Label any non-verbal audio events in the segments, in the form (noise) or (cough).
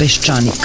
Peščanik.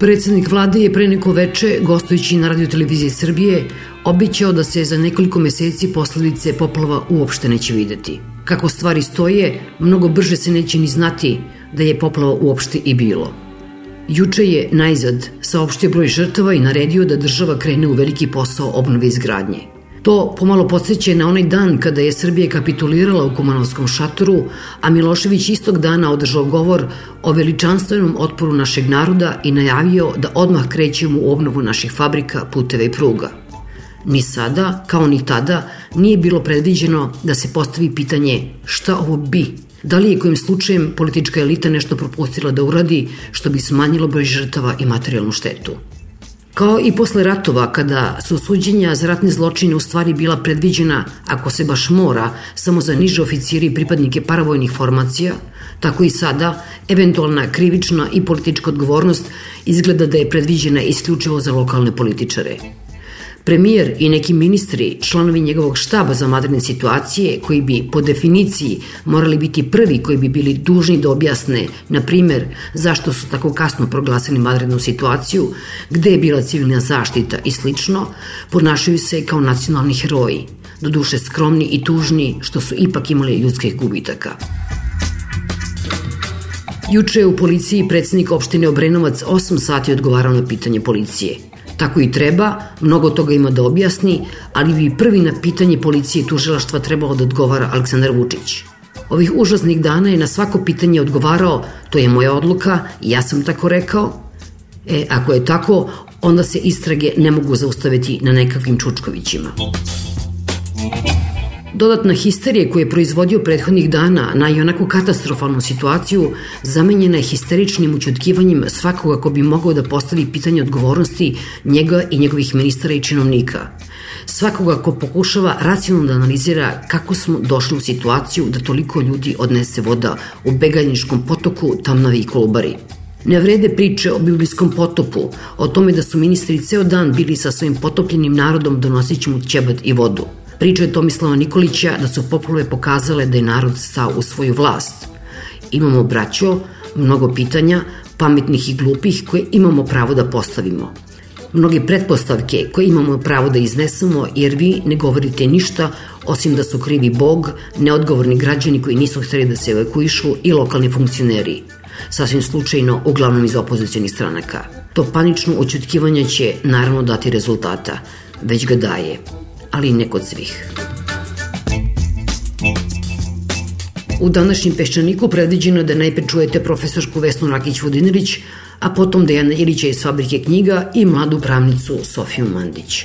Predsednik vlade je pre neko veče, gostujući na radioteleviziji Srbije, obićao da se za nekoliko meseci posledice poplava uopšte neće videti. Kako stvari stoje, mnogo brže se neće ni znati da je poplava uopšte i bilo. Juče je najzad saopštio broj žrtava i naredio da država krene u veliki posao obnove izgradnje. To pomalo podsjeća na onaj dan kada je Srbija kapitulirala u Kumanovskom šatoru, a Milošević istog dana održao govor o veličanstvenom otporu našeg naroda i najavio da odmah krećemo u obnovu naših fabrika, puteva i pruga. Ni sada, kao ni tada, nije bilo predviđeno da se postavi pitanje šta ovo bi Da li je kojim slučajem politička elita nešto propustila da uradi što bi smanjilo broj žrtava i materijalnu štetu? Kao i posle ratova, kada su suđenja za ratne zločine u stvari bila predviđena, ako se baš mora, samo za niže oficiri i pripadnike paravojnih formacija, tako i sada, eventualna krivična i politička odgovornost izgleda da je predviđena isključivo za lokalne političare – Premijer i neki ministri, članovi njegovog štaba za madrene situacije, koji bi po definiciji morali biti prvi koji bi bili dužni da objasne, na primer, zašto su tako kasno proglasili madrednu situaciju, gde je bila civilna zaštita i slično, ponašaju se kao nacionalni heroji, do duše skromni i tužni što su ipak imali ljudskih gubitaka. Juče je u policiji predsednik opštine Obrenovac 8 sati odgovarao na pitanje policije – Tako i treba, mnogo toga ima da objasni, ali bi prvi na pitanje policije i tužilaštva trebalo da odgovara Aleksandar Vučić. Ovih užasnih dana je na svako pitanje odgovarao, to je moja odluka, ja sam tako rekao. E, ako je tako, onda se istrage ne mogu zaustaviti na nekakvim čučkovićima. Dodatna histerija koju je proizvodio prethodnih dana na i onako katastrofalnu situaciju zamenjena je histeričnim učutkivanjem svakoga ko bi mogao da postavi pitanje odgovornosti njega i njegovih ministara i činovnika. Svakoga ko pokušava racionalno da analizira kako smo došli u situaciju da toliko ljudi odnese voda u begaljničkom potoku Tamnavi i Kolubari. Ne vrede priče o biblijskom potopu, o tome da su ministri ceo dan bili sa svojim potopljenim narodom donosići mu ćebat i vodu – Priča je Tomislava Nikolića da su poplove pokazale da je narod stao u svoju vlast. Imamo braćo, mnogo pitanja, pametnih i glupih koje imamo pravo da postavimo. Mnoge pretpostavke koje imamo pravo da iznesemo jer vi ne govorite ništa osim da su krivi Bog, neodgovorni građani koji nisu hteli da se evakuišu i lokalni funkcioneri. Sasvim slučajno, uglavnom iz opozicijalnih stranaka. To panično očutkivanje će naravno dati rezultata, već ga daje ali ne kod svih. U današnjem Peščaniku predviđeno da najpre čujete profesorku Vesnu Rakić-Vodinilić, a potom Dejana Ilića iz Fabrike knjiga i mladu pravnicu Sofiju Mandić.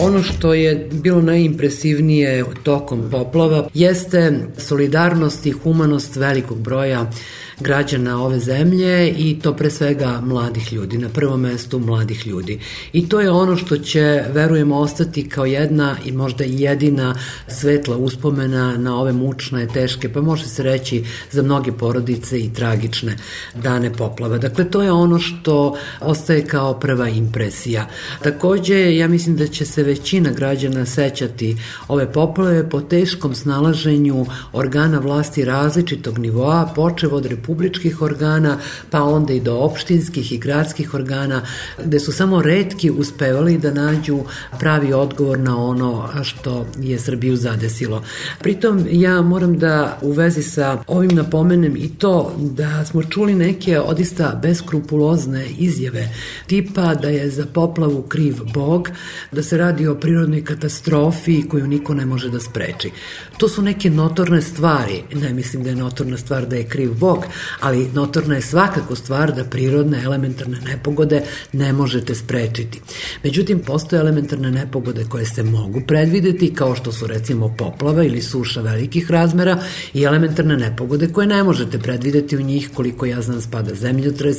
Ono što je bilo najimpresivnije tokom poplava jeste solidarnost i humanost velikog broja građana ove zemlje i to pre svega mladih ljudi, na prvom mestu mladih ljudi. I to je ono što će, verujemo, ostati kao jedna i možda i jedina svetla uspomena na ove mučne, teške, pa može se reći za mnoge porodice i tragične dane poplava. Dakle, to je ono što ostaje kao prva impresija. Takođe, ja mislim da će se većina građana sećati ove poplave po teškom snalaženju organa vlasti različitog nivoa, počev od Republike republičkih organa, pa onda i do opštinskih i gradskih organa, gde su samo redki uspevali da nađu pravi odgovor na ono što je Srbiju zadesilo. Pritom ja moram da u vezi sa ovim napomenem i to da smo čuli neke odista beskrupulozne izjave tipa da je za poplavu kriv Bog, da se radi o prirodnoj katastrofi koju niko ne može da spreči. To su neke notorne stvari, ne mislim da je notorna stvar da je kriv Bog, ali notorna je svakako stvar da prirodne elementarne nepogode ne možete sprečiti. Međutim, postoje elementarne nepogode koje se mogu predvideti, kao što su recimo poplava ili suša velikih razmera i elementarne nepogode koje ne možete predvideti u njih, koliko ja znam spada zemljotres,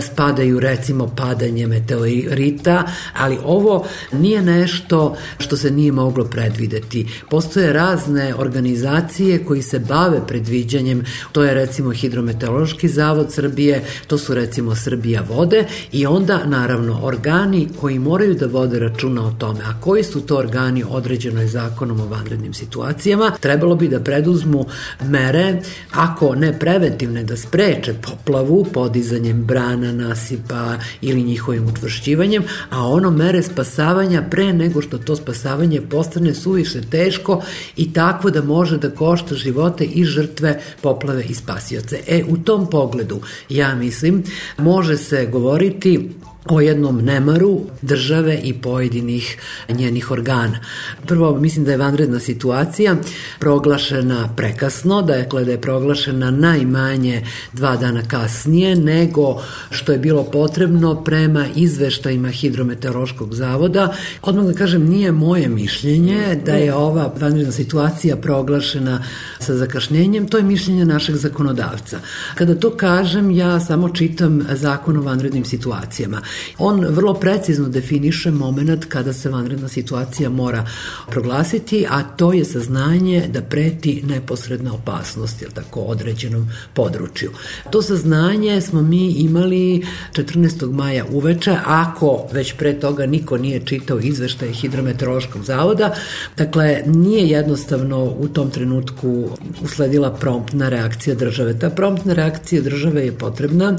spadaju recimo padanje meteorita, ali ovo nije nešto što se nije moglo predvideti. Postoje razne organizacije koji se bave predviđanjem, to je recimo Hidrometeorološki zavod Srbije, to su recimo Srbija vode i onda naravno organi koji moraju da vode računa o tome. A koji su to organi određeno je zakonom o vanrednim situacijama? Trebalo bi da preduzmu mere, ako ne preventivne, da spreče poplavu podizanjem brana, nasipa ili njihovim utvršćivanjem, a ono mere spasavanja pre nego što to spasavanje postane suviše teško i takvo da može da košta živote i žrtve poplave i spasioce. E, u tom pogledu, ja mislim, može se govoriti o jednom nemaru države i pojedinih njenih organa. Prvo, mislim da je vanredna situacija proglašena prekasno, da je, da je proglašena najmanje dva dana kasnije nego što je bilo potrebno prema izveštajima Hidrometeorološkog zavoda. Odmah da kažem, nije moje mišljenje da je ova vanredna situacija proglašena sa zakašnjenjem, to je mišljenje našeg zakonodavca. Kada to kažem, ja samo čitam zakon o vanrednim situacijama. On vrlo precizno definiše moment kada se vanredna situacija mora proglasiti, a to je saznanje da preti neposredna opasnost, ili tako, određenom području. To saznanje smo mi imali 14. maja uveče, ako već pre toga niko nije čitao izveštaje Hidrometeorološkog zavoda, dakle, nije jednostavno u tom trenutku usledila promptna reakcija države. Ta promptna reakcija države je potrebna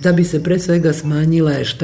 da bi se pre svega smanjile štete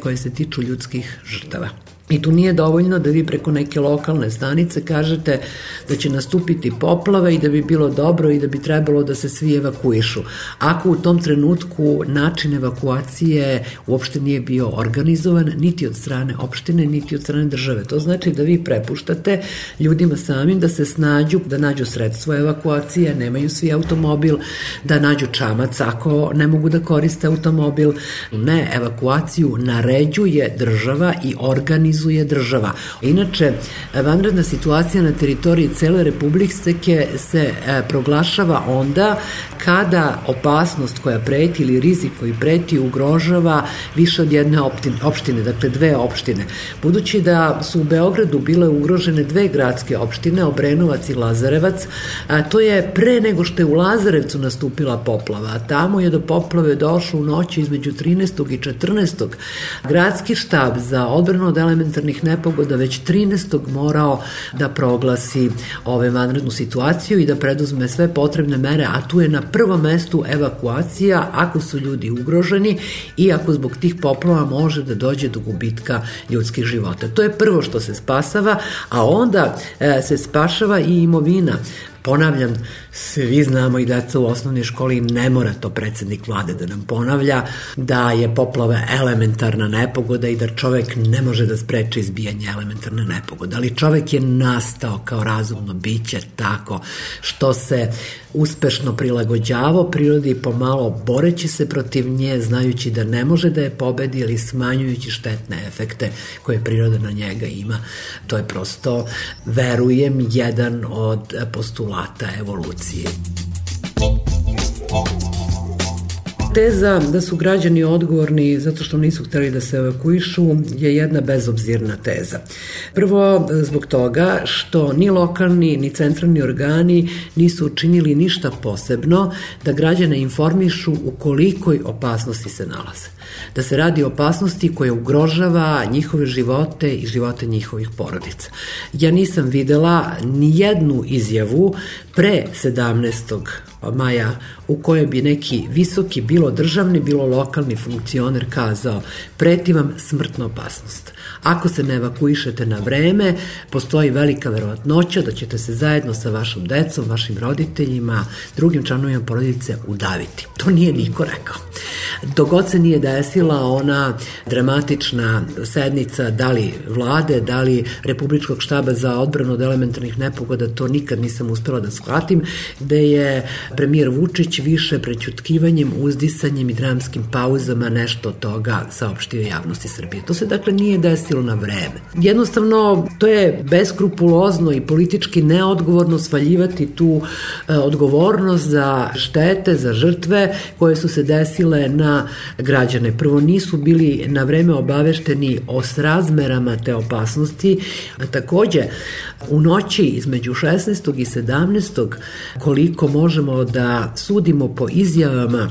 koje se tiču ljudskih žrtava. I tu nije dovoljno da vi preko neke lokalne stanice kažete da će nastupiti poplava i da bi bilo dobro i da bi trebalo da se svi evakuišu. Ako u tom trenutku način evakuacije uopšte nije bio organizovan niti od strane opštine, niti od strane države. To znači da vi prepuštate ljudima samim da se snađu, da nađu sredstvo evakuacije, nemaju svi automobil, da nađu čamac ako ne mogu da koriste automobil. Ne, evakuaciju naređuje država i organizuje organizuje država. Inače, vanredna situacija na teritoriji cele Republike se e, proglašava onda kada opasnost koja preti ili rizik koji preti ugrožava više od jedne opštine, dakle dve opštine. Budući da su u Beogradu bile ugrožene dve gradske opštine, Obrenovac i Lazarevac, to je pre nego što je u Lazarevcu nastupila poplava, tamo je do poplave došlo u noći između 13. i 14. Gradski štab za odbranu od elementarnih nepogoda već 13. morao da proglasi ove vanrednu situaciju i da preduzme sve potrebne mere, a tu je na prvom mestu evakuacija ako su ljudi ugroženi i ako zbog tih poplava može da dođe do gubitka ljudskih života. To je prvo što se spasava, a onda e, se spašava i imovina. Ponavljam, svi znamo i deca u osnovnoj školi ne mora to predsednik vlade da nam ponavlja, da je poplava elementarna nepogoda i da čovek ne može da spreči izbijanje elementarne nepogode, ali čovek je nastao kao razumno biće tako što se uspešno prilagođavao prirodi pomalo boreći se protiv nje, znajući da ne može da je pobedi ili smanjujući štetne efekte koje priroda na njega ima. To je prosto, verujem, jedan od postulata evolucije. Teza da su građani odgovorni zato što nisu hteli da se evakuišu je jedna bezobzirna teza. Prvo, zbog toga što ni lokalni ni centralni organi nisu učinili ništa posebno da građane informišu u kolikoj opasnosti se nalaze. Da se radi o opasnosti koja ugrožava njihove živote i živote njihovih porodica. Ja nisam videla ni jednu izjavu pre 17 Maja, u kojoj bi neki visoki, bilo državni, bilo lokalni funkcioner kazao preti vam smrtna opasnost. Ako se ne evakuišete na vreme, postoji velika verovatnoća da ćete se zajedno sa vašom decom, vašim roditeljima, drugim članovima porodice udaviti. To nije niko rekao. Dogod se nije desila ona dramatična sednica da li vlade, da li Republičkog štaba za odbranu od elementarnih nepogoda, to nikad nisam uspela da shvatim, gde je premijer Vučić više prećutkivanjem, uzdisanjem i dramskim pauzama nešto od toga saopštio javnosti Srbije. To se dakle nije desilo na vreme. Jednostavno, to je beskrupulozno i politički neodgovorno svaljivati tu e, odgovornost za štete, za žrtve koje su se desile na građane. Prvo, nisu bili na vreme obavešteni o srazmerama te opasnosti. Takođe, u noći između 16. i 17. koliko možemo da sudimo po izjavama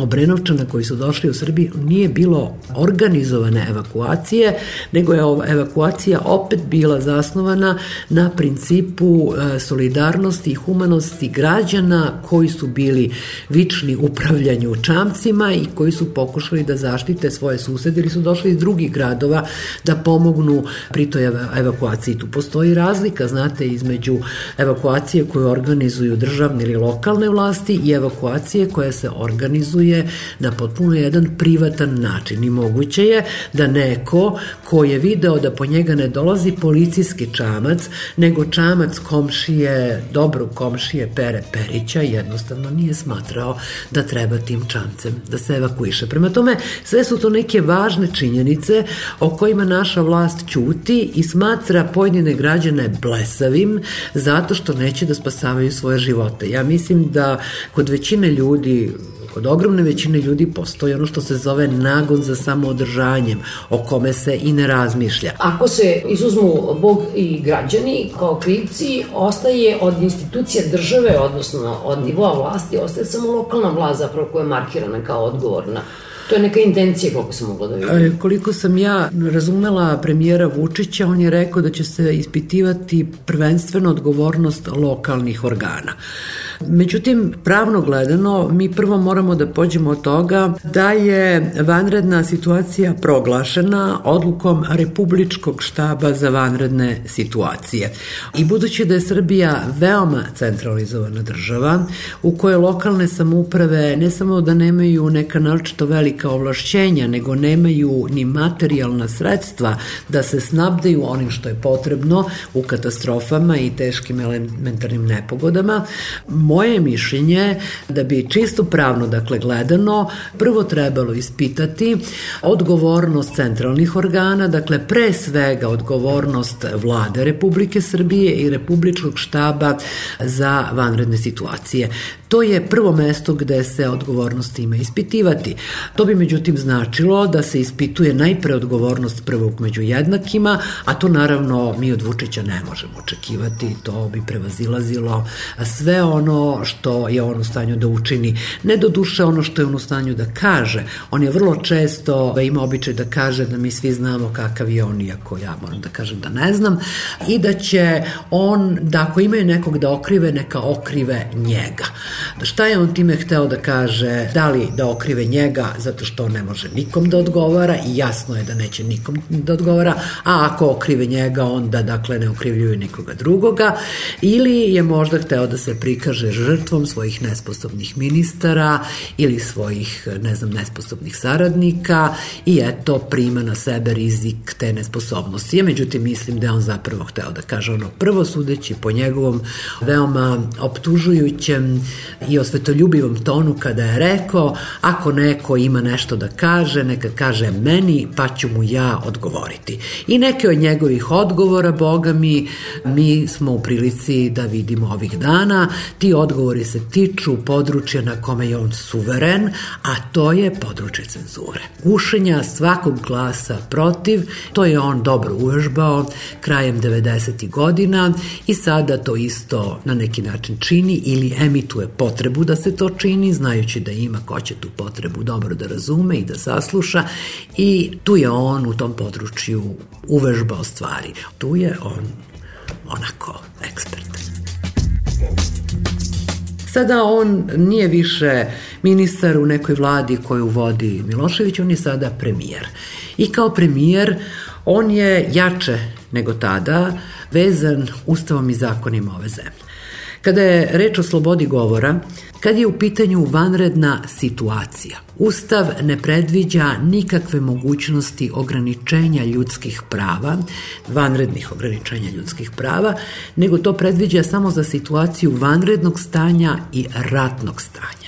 Obrenovčana koji su došli u Srbiji nije bilo organizovane evakuacije, nego je evakuacija opet bila zasnovana na principu e, solidarnosti i humanosti građana koji su bili vični upravljanju čamcima i koji su pokušali da zaštite svoje susede ili su došli iz drugih gradova da pomognu pri toj evakuaciji. Tu postoji razlika, znate, između evakuacije koju organizuju državne ili lokalne vlasti i evakuacije koja se organizuje je na potpuno jedan privatan način i moguće je da neko ko je video da po njega ne dolazi policijski čamac, nego čamac komšije, dobro komšije Pere Perića jednostavno nije smatrao da treba tim čamcem da se evakuiše. Prema tome, sve su to neke važne činjenice o kojima naša vlast ćuti i smatra pojedine građane blesavim zato što neće da spasavaju svoje živote. Ja mislim da kod većine ljudi kod ogromne većine ljudi postoji ono što se zove nagon za samoodržanjem, o kome se i ne razmišlja. Ako se izuzmu Bog i građani kao krivci, ostaje od institucija države, odnosno od nivoa vlasti, ostaje samo lokalna vlast zapravo koja je markirana kao odgovorna. To je neka intencija koliko sam mogla da vidim. Koliko sam ja razumela premijera Vučića, on je rekao da će se ispitivati prvenstveno odgovornost lokalnih organa. Međutim, pravno gledano, mi prvo moramo da pođemo od toga da je vanredna situacija proglašena odlukom Republičkog štaba za vanredne situacije. I budući da je Srbija veoma centralizovana država, u kojoj lokalne samouprave ne samo da nemaju neka naročito velika ovlašćenja, nego nemaju ni materijalna sredstva da se snabdeju onim što je potrebno u katastrofama i teškim elementarnim nepogodama, moje mišljenje da bi čisto pravno, dakle gledano, prvo trebalo ispitati odgovornost centralnih organa, dakle pre svega odgovornost vlade Republike Srbije i Republičkog štaba za vanredne situacije. To je prvo mesto gde se odgovornost ima ispitivati. To bi međutim značilo da se ispituje najpre odgovornost prvog među jednakima, a to naravno mi od Vučića ne možemo očekivati, to bi prevazilazilo sve ono što je on u stanju da učini. Ne do duše ono što je on u stanju da kaže. On je vrlo često da ima običaj da kaže da mi svi znamo kakav je on, iako ja moram da kažem da ne znam, i da će on, da ako imaju nekog da okrive, neka okrive njega. Šta je on time hteo da kaže? Da li da okrive njega zato što on ne može nikom da odgovara i jasno je da neće nikom da odgovara, a ako okrive njega onda dakle ne okrivljuju nikoga drugoga ili je možda hteo da se prikaže žrtvom svojih nesposobnih ministara ili svojih ne znam nesposobnih saradnika i eto prima na sebe rizik te nesposobnosti. Ja međutim mislim da je on zapravo hteo da kaže ono prvo sudeći po njegovom veoma optužujućem i osvetoljubivom tonu kada je rekao ako neko ima nešto da kaže, neka kaže meni pa ću mu ja odgovoriti. I neke od njegovih odgovora, boga mi, mi smo u prilici da vidimo ovih dana. Ti odgovori se tiču područja na kome je on suveren, a to je područje cenzure. Gušenja svakog glasa protiv, to je on dobro uvežbao krajem 90. godina i sada to isto na neki način čini ili emituje potrebu da se to čini, znajući da ima ko će tu potrebu dobro da razume i da sasluša i tu je on u tom području uvežbao stvari. Tu je on onako ekspert. Sada on nije više ministar u nekoj vladi koju vodi Milošević, on je sada premijer. I kao premijer on je jače nego tada vezan ustavom i zakonima ove zemlje. Kada je reč o slobodi govora, kad je u pitanju vanredna situacija, Ustav ne predviđa nikakve mogućnosti ograničenja ljudskih prava, vanrednih ograničenja ljudskih prava, nego to predviđa samo za situaciju vanrednog stanja i ratnog stanja.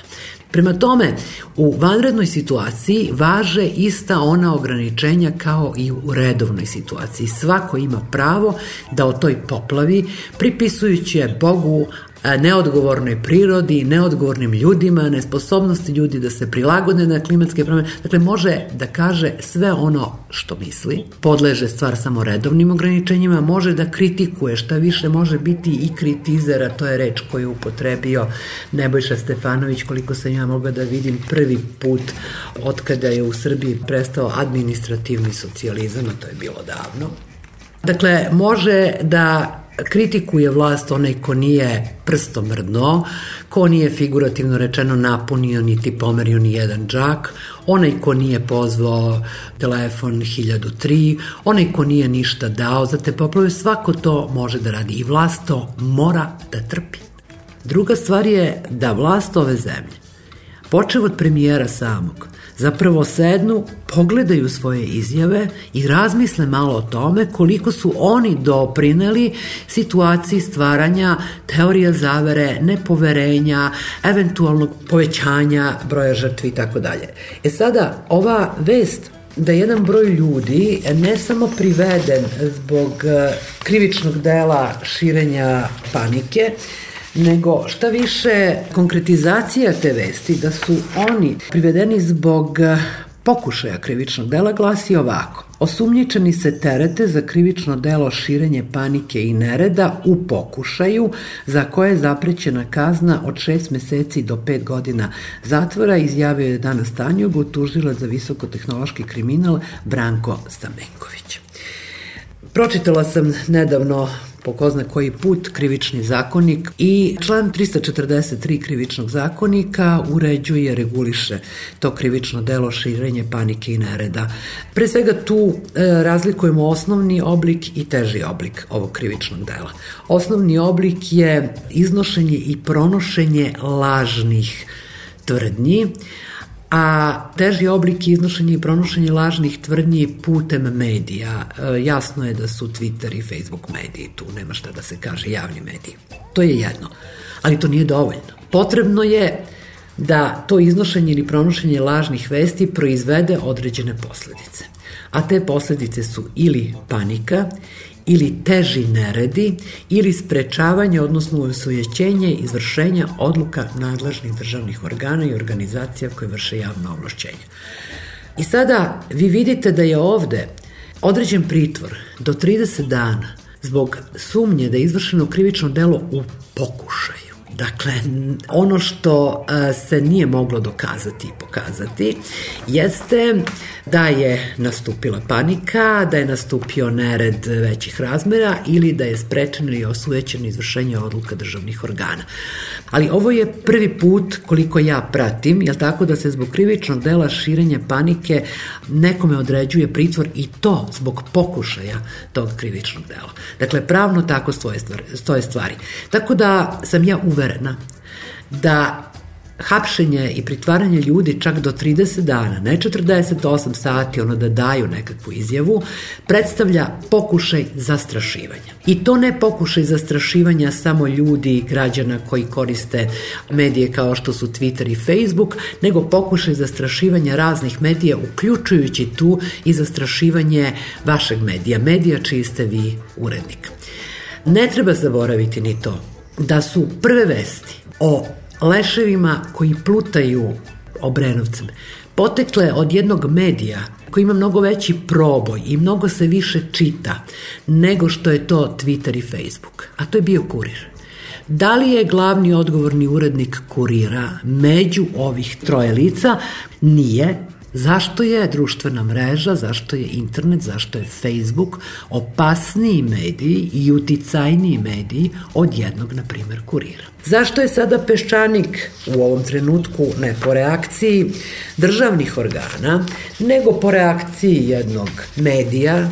Prema tome, u vanrednoj situaciji važe ista ona ograničenja kao i u redovnoj situaciji. Svako ima pravo da o toj poplavi, pripisujući je Bogu, neodgovornoj prirodi, neodgovornim ljudima, nesposobnosti ljudi da se prilagode na klimatske promene. Dakle, može da kaže sve ono što misli, podleže stvar samo redovnim ograničenjima, može da kritikuje šta više može biti i kritizera, to je reč koju je upotrebio Nebojša Stefanović, koliko sam ja mogla da vidim prvi put od kada je u Srbiji prestao administrativni socijalizam, a to je bilo davno. Dakle, može da kritikuje vlast onaj ko nije prstomrdno, ko nije figurativno rečeno napunio niti pomerio ni jedan džak, onaj ko nije pozvao telefon 1003, onaj ko nije ništa dao za te poplove, svako to može da radi i vlast to mora da trpi. Druga stvar je da vlast ove zemlje, počev od premijera samog, zapravo sednu, pogledaju svoje izjave i razmisle malo o tome koliko su oni doprineli situaciji stvaranja teorija zavere, nepoverenja, eventualnog povećanja broja žrtvi i tako dalje. E sada, ova vest da jedan broj ljudi ne samo priveden zbog eh, krivičnog dela širenja panike, nego šta više konkretizacija te vesti da su oni privedeni zbog eh, pokušaja krivičnog dela glasi ovako. Osumnjičeni se terete za krivično delo širenje panike i nereda u pokušaju za koje je zaprećena kazna od 6 meseci do 5 godina zatvora, izjavio je danas Tanjugu, tužila za visokotehnološki kriminal Branko Stamenković. Pročitala sam nedavno po ko zna koji put krivični zakonik i član 343 krivičnog zakonika uređuje, reguliše to krivično delo širenje panike i nereda. Pre svega tu e, razlikujemo osnovni oblik i teži oblik ovog krivičnog dela. Osnovni oblik je iznošenje i pronošenje lažnih tvrdnji, a teži oblik iznošenja i pronošenja lažnih tvrdnji putem medija. E, jasno je da su Twitter i Facebook mediji, tu nema šta da se kaže javni mediji. To je jedno, ali to nije dovoljno. Potrebno je da to iznošenje ili pronošenje lažnih vesti proizvede određene posledice. A te posledice su ili panika, ili teži neredi ili sprečavanje, odnosno usujećenje izvršenja odluka nadležnih državnih organa i organizacija koje vrše javno ovlašćenje. I sada vi vidite da je ovde određen pritvor do 30 dana zbog sumnje da je izvršeno krivično delo u pokušaju Dakle, ono što se nije moglo dokazati i pokazati jeste da je nastupila panika, da je nastupio nered većih razmera ili da je sprečen ili osujećen izvršenje odluka državnih organa. Ali ovo je prvi put koliko ja pratim, jel tako da se zbog krivičnog dela širenja panike nekome određuje pritvor i to zbog pokušaja tog krivičnog dela. Dakle, pravno tako. Stoje stvari. Tako da sam ja uverena da hapšenje i pritvaranje ljudi čak do 30 dana, ne 48 sati, ono da daju nekakvu izjavu, predstavlja pokušaj zastrašivanja. I to ne pokušaj zastrašivanja samo ljudi i građana koji koriste medije kao što su Twitter i Facebook, nego pokušaj zastrašivanja raznih medija, uključujući tu i zastrašivanje vašeg medija, medija čiji ste vi urednik. Ne treba zaboraviti ni to da su prve vesti o leševima koji plutaju Obrenovcem potekle od jednog medija koji ima mnogo veći proboj i mnogo se više čita nego što je to Twitter i Facebook, a to je bio kurir. Da li je glavni odgovorni urednik kurira među ovih troje lica? Nije, Zašto je društvena mreža, zašto je internet, zašto je Facebook opasniji mediji i uticajniji mediji od jednog, na primer, kurira? Zašto je sada peščanik u ovom trenutku ne po reakciji državnih organa, nego po reakciji jednog medija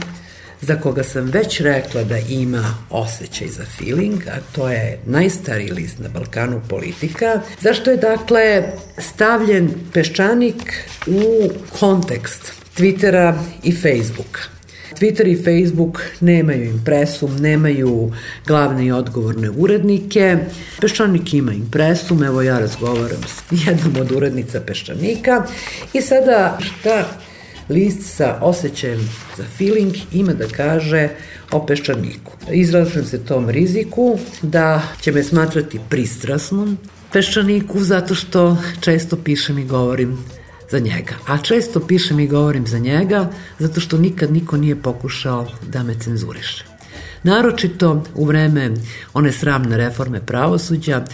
za koga sam već rekla da ima osjećaj za feeling, a to je najstariji list na Balkanu politika, zašto je dakle stavljen peščanik u kontekst Twittera i Facebooka. Twitter i Facebook nemaju impresum, nemaju glavne i odgovorne urednike. Peščanik ima impresum, evo ja razgovaram s jednom od urednica Peščanika i sada šta list sa osjećajem za feeling ima da kaže o peščaniku. Izražujem se tom riziku da će me smatrati pristrasnom peščaniku zato što često pišem i govorim za njega. A često pišem i govorim za njega zato što nikad niko nije pokušao da me cenzuriše. Naročito u vreme one sramne reforme pravosuđa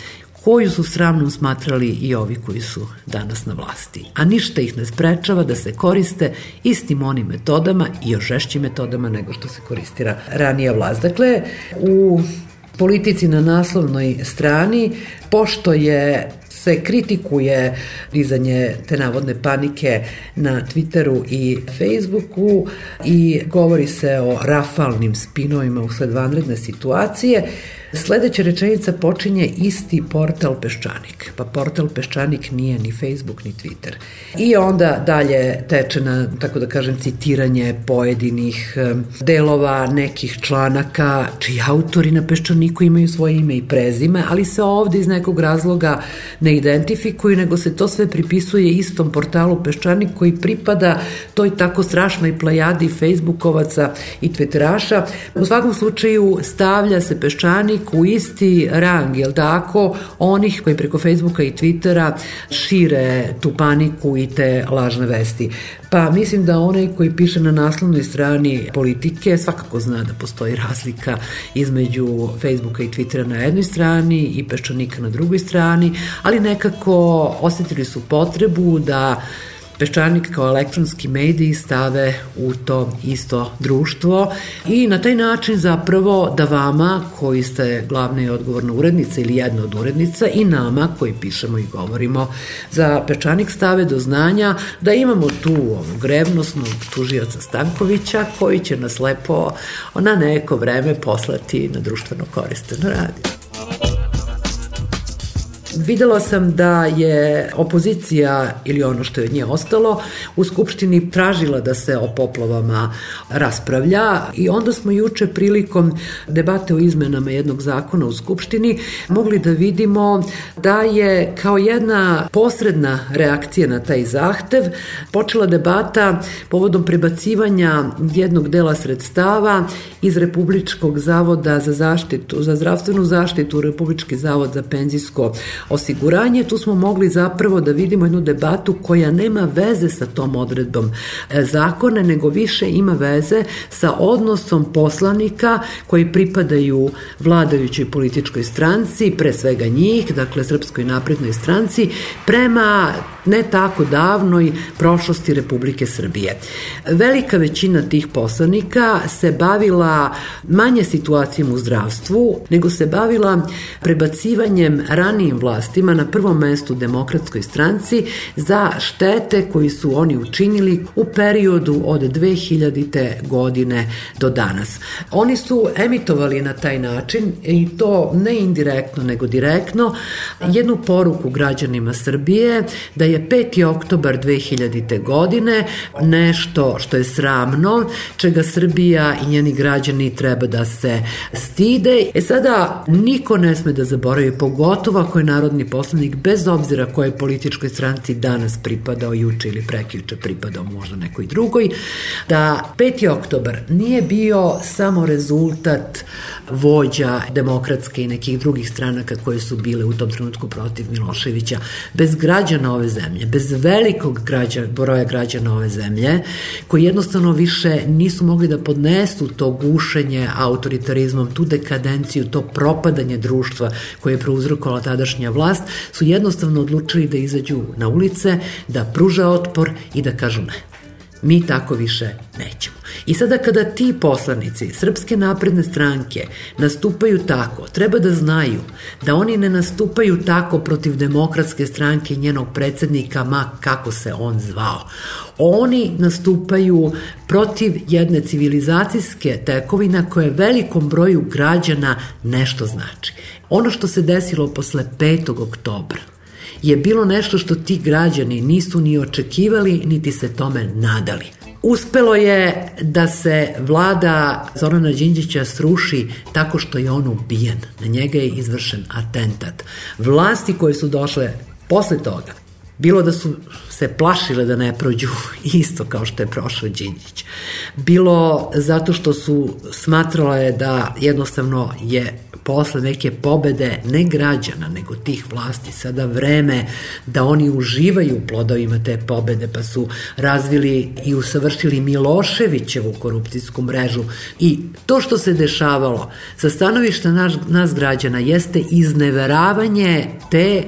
koju su sramnom smatrali i ovi koji su danas na vlasti. A ništa ih ne sprečava da se koriste istim onim metodama i još žešćim metodama nego što se koristira ranija vlast. Dakle, u politici na naslovnoj strani, pošto je se kritikuje dizanje te navodne panike na Twitteru i Facebooku i govori se o rafalnim spinovima usled vanredne situacije, Sledeća rečenica počinje isti portal Peščanik. Pa portal Peščanik nije ni Facebook ni Twitter. I onda dalje teče na, tako da kažem, citiranje pojedinih delova nekih članaka, čiji autori na Peščaniku imaju svoje ime i prezime, ali se ovde iz nekog razloga ne identifikuju, nego se to sve pripisuje istom portalu Peščanik koji pripada toj tako strašnoj plejadi Facebookovaca i Twitteraša. U svakom slučaju stavlja se Peščanik Facebook u isti rang, jel tako, onih koji preko Facebooka i Twittera šire tu paniku i te lažne vesti. Pa mislim da onaj koji piše na naslovnoj strani politike svakako zna da postoji razlika između Facebooka i Twittera na jednoj strani i peščanika na drugoj strani, ali nekako osetili su potrebu da Peščanik kao elektronski mediji stave u to isto društvo i na taj način zapravo da vama koji ste glavna i odgovorna urednica ili jedna od urednica i nama koji pišemo i govorimo za Peščanik stave do znanja da imamo tu ovog revnosnog tužioca Stankovića koji će nas lepo na neko vreme poslati na društveno koristeno radio. Videla sam da je opozicija ili ono što je od nje ostalo u Skupštini tražila da se o poplavama raspravlja i onda smo juče prilikom debate o izmenama jednog zakona u Skupštini mogli da vidimo da je kao jedna posredna reakcija na taj zahtev počela debata povodom prebacivanja jednog dela sredstava iz Republičkog zavoda za zaštitu, za zdravstvenu zaštitu, Republički zavod za penzijsko osiguranje, tu smo mogli zapravo da vidimo jednu debatu koja nema veze sa tom odredbom e, zakona, nego više ima veze sa odnosom poslanika koji pripadaju vladajućoj političkoj stranci, pre svega njih, dakle Srpskoj naprednoj stranci, prema ne tako davnoj prošlosti Republike Srbije. Velika većina tih poslanika se bavila manje situacijom u zdravstvu, nego se bavila prebacivanjem ranijim vlastima na prvom mestu demokratskoj stranci za štete koji su oni učinili u periodu od 2000. godine do danas. Oni su emitovali na taj način i to ne indirektno nego direktno jednu poruku građanima Srbije da je je 5. oktobar 2000. godine nešto što je sramno, čega Srbija i njeni građani treba da se stide. E sada, niko ne sme da zaboravi, pogotovo ako je narodni poslanik, bez obzira koje političkoj stranci danas pripadao, juče ili prekjuče pripadao možda nekoj drugoj, da 5. oktobar nije bio samo rezultat vođa demokratske i nekih drugih stranaka koje su bile u tom trenutku protiv Miloševića. Bez građana ove zemlje zemlje, bez velikog građa, broja građana ove zemlje, koji jednostavno više nisu mogli da podnesu to gušenje autoritarizmom, tu dekadenciju, to propadanje društva koje je prouzrokovala tadašnja vlast, su jednostavno odlučili da izađu na ulice, da pruža otpor i da kažu ne. Mi tako više nećemo. I sada kada ti poslanici Srpske napredne stranke nastupaju tako, treba da znaju da oni ne nastupaju tako protiv demokratske stranke i njenog predsednika, ma kako se on zvao. Oni nastupaju protiv jedne civilizacijske tekovina koje velikom broju građana nešto znači. Ono što se desilo posle 5. oktobra je bilo nešto što ti građani nisu ni očekivali, niti se tome nadali. Uspelo je da se vlada Zorana Đinđića sruši tako što je on ubijen. Na njega je izvršen atentat. Vlasti koje su došle posle toga, bilo da su se plašile da ne prođu (laughs) isto kao što je prošao Đinđić. Bilo zato što su smatrale da jednostavno je posle neke pobede ne građana, nego tih vlasti sada vreme da oni uživaju plodovima te pobede, pa su razvili i usavršili Miloševićevu korupcijsku mrežu. I to što se dešavalo sa stanovišta naš, nas građana jeste izneveravanje te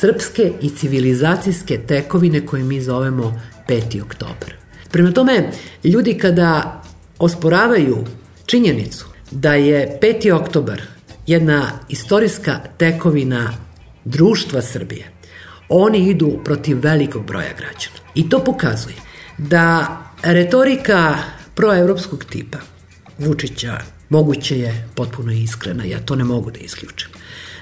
srpske i civilizacijske tekovine koje mi zovemo 5. oktober. Prema tome, ljudi kada osporavaju činjenicu da je 5. oktobar jedna istorijska tekovina društva Srbije. Oni idu protiv velikog broja građana. I to pokazuje da retorika proevropskog tipa Vučića moguće je potpuno iskrena, ja to ne mogu da isključim.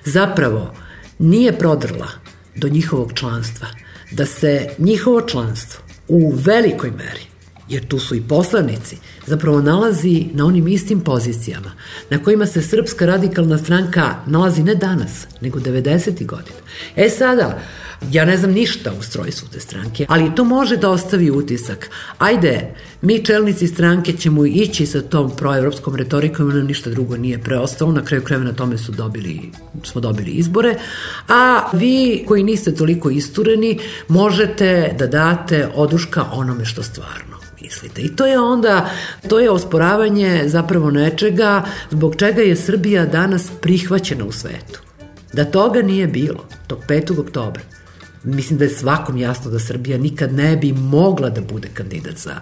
Zapravo, nije prodrla do njihovog članstva, da se njihovo članstvo u velikoj meri jer tu su i poslanici, zapravo nalazi na onim istim pozicijama na kojima se Srpska radikalna stranka nalazi ne danas, nego 90. godina. E sada, ja ne znam ništa u strojstvu te stranke, ali to može da ostavi utisak. Ajde, mi čelnici stranke ćemo ići sa tom proevropskom retorikom, nam ništa drugo nije preostalo, na kraju krajeva na tome su dobili, smo dobili izbore, a vi koji niste toliko istureni, možete da date oduška onome što stvarno mislite. I to je onda, to je osporavanje zapravo nečega zbog čega je Srbija danas prihvaćena u svetu. Da toga nije bilo, tog 5. oktobra, mislim da je svakom jasno da Srbija nikad ne bi mogla da bude kandidat za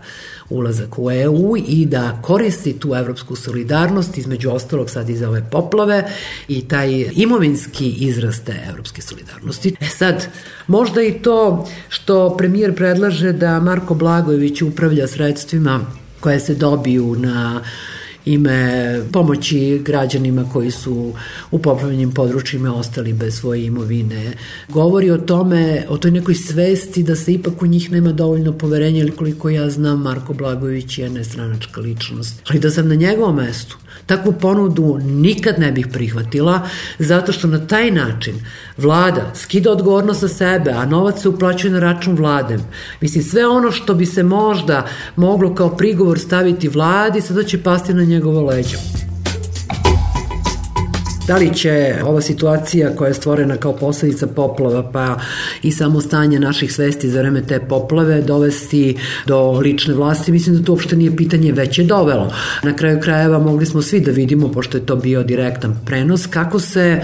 ulazak u EU i da koristi tu evropsku solidarnost, između ostalog sad i za ove poplave i taj imovinski izraz te evropske solidarnosti. E sad, možda i to što premijer predlaže da Marko Blagojević upravlja sredstvima koje se dobiju na ime pomoći građanima koji su u popravljenim područjima ostali bez svoje imovine. Govori o tome, o toj nekoj svesti da se ipak u njih nema dovoljno poverenja ili koliko ja znam Marko Blagović je nestranačka ličnost. Ali da sam na njegovom mestu Takvu ponudu nikad ne bih prihvatila, zato što na taj način vlada skida odgovornost sa sebe, a novac se uplaćuje na račun vlade. Mislim, sve ono što bi se možda moglo kao prigovor staviti vladi, sada će pasti na njegovo leđo. Da li će ova situacija koja je stvorena kao posledica poplava pa i samo stanje naših svesti za vreme te poplave dovesti do lične vlasti? Mislim da to uopšte nije pitanje, već je dovelo. Na kraju krajeva mogli smo svi da vidimo, pošto je to bio direktan prenos, kako se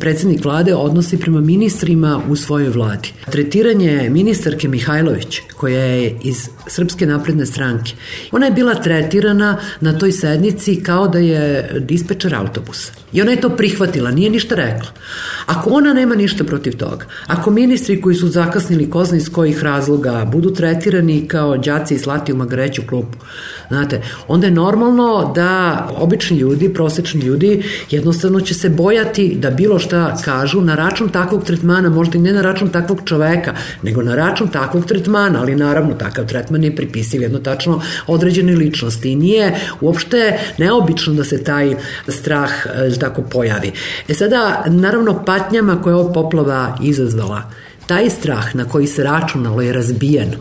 predsednik vlade odnosi prema ministrima u svojoj vladi. Tretiranje ministarke Mihajlović, koja je iz Srpske napredne stranke, ona je bila tretirana na toj sednici kao da je dispečer autobusa. I ona je to prihvatila, nije ništa rekla. Ako ona nema ništa protiv toga, ako ministri koji su zakasnili ko zna iz kojih razloga budu tretirani kao đaci i slati u magreću klupu, znate, onda je normalno da obični ljudi, prosečni ljudi, jednostavno će se bojati da bilo šta kažu na račun takvog tretmana, možda i ne na račun takvog čoveka, nego na račun takvog tretmana, ali naravno takav tretman je pripisiv jedno tačno određene ličnosti i nije uopšte neobično da se taj strah tako pojavi. E sada, naravno, patnjama koje je ova poplava izazvala, Taj strah na koji se računalo je razbijen,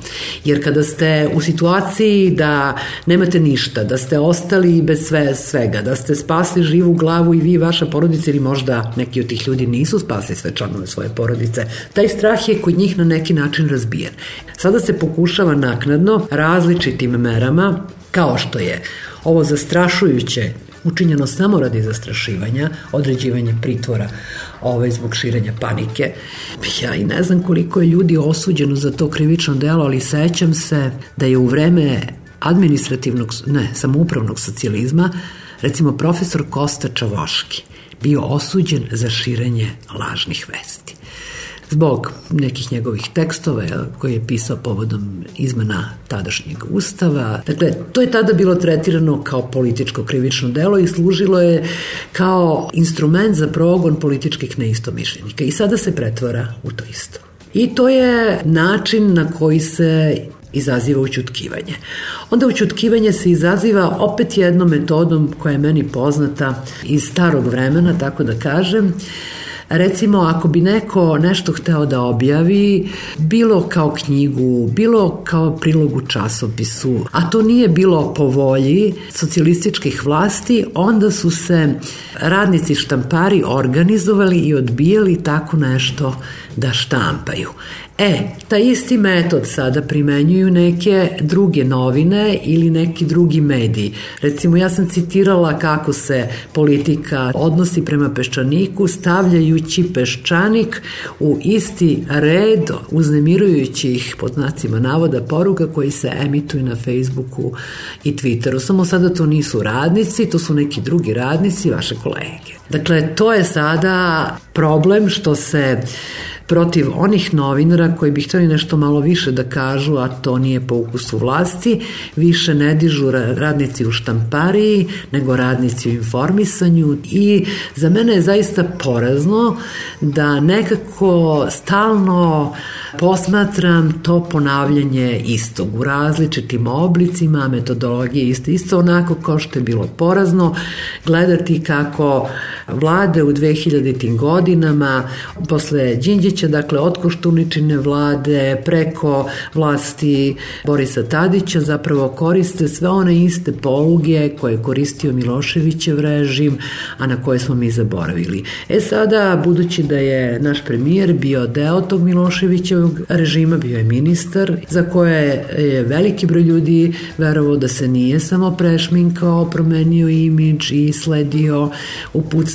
jer kada ste u situaciji da nemate ništa, da ste ostali bez sve, svega, da ste spasli živu glavu i vi i vaša porodica ili možda neki od tih ljudi nisu spasli sve članove svoje porodice, taj strah je kod njih na neki način razbijen. Sada se pokušava naknadno različitim merama, kao što je ovo zastrašujuće učinjeno samo radi zastrašivanja, određivanja pritvora ovaj, zbog širenja panike. Ja i ne znam koliko je ljudi osuđeno za to krivično delo, ali sećam se da je u vreme administrativnog, ne, samoupravnog socijalizma, recimo profesor Kosta Čavoški bio osuđen za širenje lažnih vesti zbog nekih njegovih tekstova koje je pisao povodom izmena tadašnjeg ustava. Dakle, to je tada bilo tretirano kao političko krivično delo i služilo je kao instrument za progon političkih neistomišljenika i sada se pretvara u to isto. I to je način na koji se izaziva učutkivanje. Onda učutkivanje se izaziva opet jednom metodom koja je meni poznata iz starog vremena, tako da kažem, Recimo, ako bi neko nešto hteo da objavi, bilo kao knjigu, bilo kao prilog u časopisu, a to nije bilo po volji socijalističkih vlasti, onda su se radnici štampari organizovali i odbijali tako nešto da štampaju. E, taj isti metod sada primenjuju neke druge novine ili neki drugi mediji. Recimo, ja sam citirala kako se politika odnosi prema peščaniku, stavljajući peščanik u isti red uznemirujućih, pod znacima navoda, poruka koji se emituju na Facebooku i Twitteru. Samo sada to nisu radnici, to su neki drugi radnici, vaše kolege. Dakle, to je sada problem što se protiv onih novinara koji bi hteli nešto malo više da kažu, a to nije po ukusu vlasti, više ne dižu radnici u štampariji, nego radnici u informisanju i za mene je zaista porazno da nekako stalno posmatram to ponavljanje istog u različitim oblicima, metodologije isto, isto onako kao što je bilo porazno. Gledati kako vlade u 2000. godinama posle Đinđića, dakle od Koštuničine vlade preko vlasti Borisa Tadića zapravo koriste sve one iste poluge koje je koristio Miloševićev režim, a na koje smo mi zaboravili. E sada, budući da je naš premijer bio deo tog Miloševićevog režima, bio je ministar, za koje je veliki broj ljudi verovao da se nije samo prešminkao, promenio imidž i sledio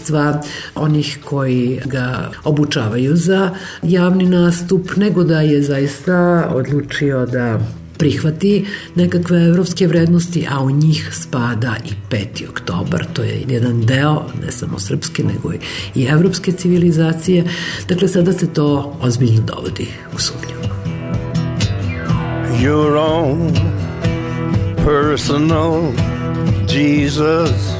uputstva onih koji ga obučavaju za javni nastup, nego da je zaista odlučio da prihvati nekakve evropske vrednosti, a u njih spada i 5. oktobar, to je jedan deo, ne samo srpske, nego i evropske civilizacije. Dakle, sada se to ozbiljno dovodi u sumnju. Your own personal Jesus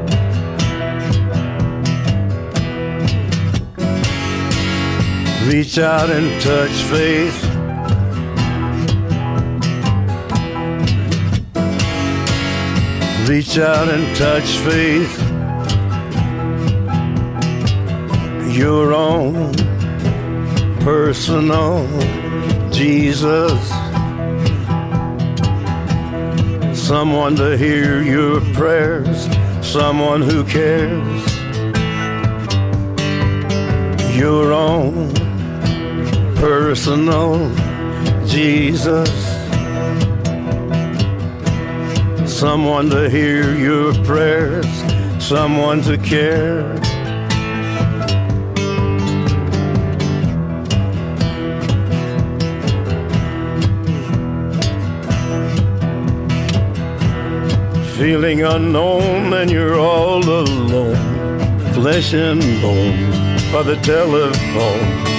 Reach out and touch faith reach out and touch faith. Your own personal Jesus. Someone to hear your prayers, someone who cares. your own personal Jesus. Someone to hear your prayers, someone to care. Feeling unknown and you're all alone, flesh and bone by the telephone.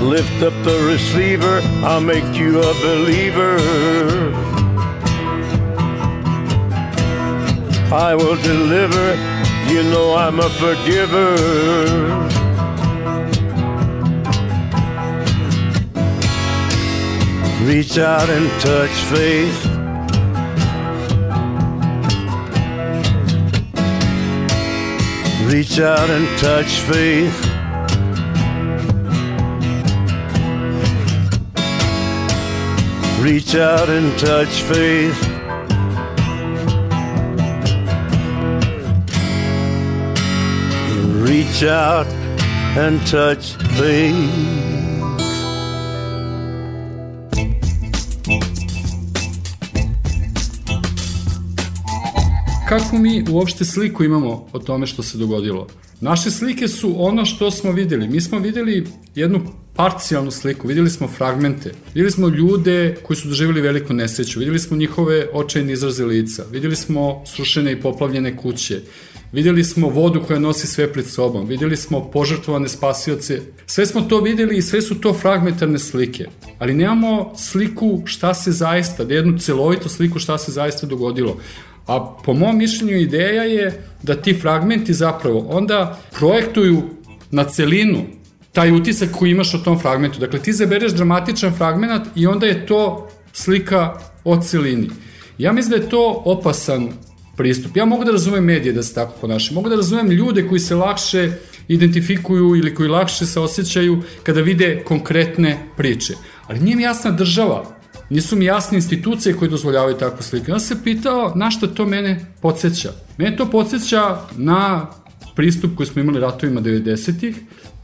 Lift up the receiver, I'll make you a believer. I will deliver, you know I'm a forgiver. Reach out and touch faith. Reach out and touch faith. Reach out and touch faith. Reach out and touch faith. Kako mi uopšte sliku imamo o tome što se dogodilo? Naše slike su ono što smo videli. Mi smo videli jednu parcijalnu sliku, videli smo fragmente, videli smo ljude koji su doživjeli veliku nesreću, videli smo njihove očajne izraze lica, videli smo srušene i poplavljene kuće, videli smo vodu koja nosi sve pred sobom, videli smo požrtvovane spasioce, sve smo to videli i sve su to fragmentarne slike, ali nemamo sliku šta se zaista, da jednu celovitu sliku šta se zaista dogodilo. A po mom mišljenju ideja je da ti fragmenti zapravo onda projektuju na celinu taj utisak koji imaš o tom fragmentu. Dakle, ti zabereš dramatičan fragment i onda je to slika o celini. Ja mislim da je to opasan pristup. Ja mogu da razumem medije da se tako ponašaju. Mogu da razumem ljude koji se lakše identifikuju ili koji lakše se osjećaju kada vide konkretne priče. Ali nije mi jasna država, nisu mi jasne institucije koje dozvoljavaju takvu sliku. Ja se pitao na što to mene podsjeća. Mene to podsjeća na pristup koji smo imali ratovima 90-ih,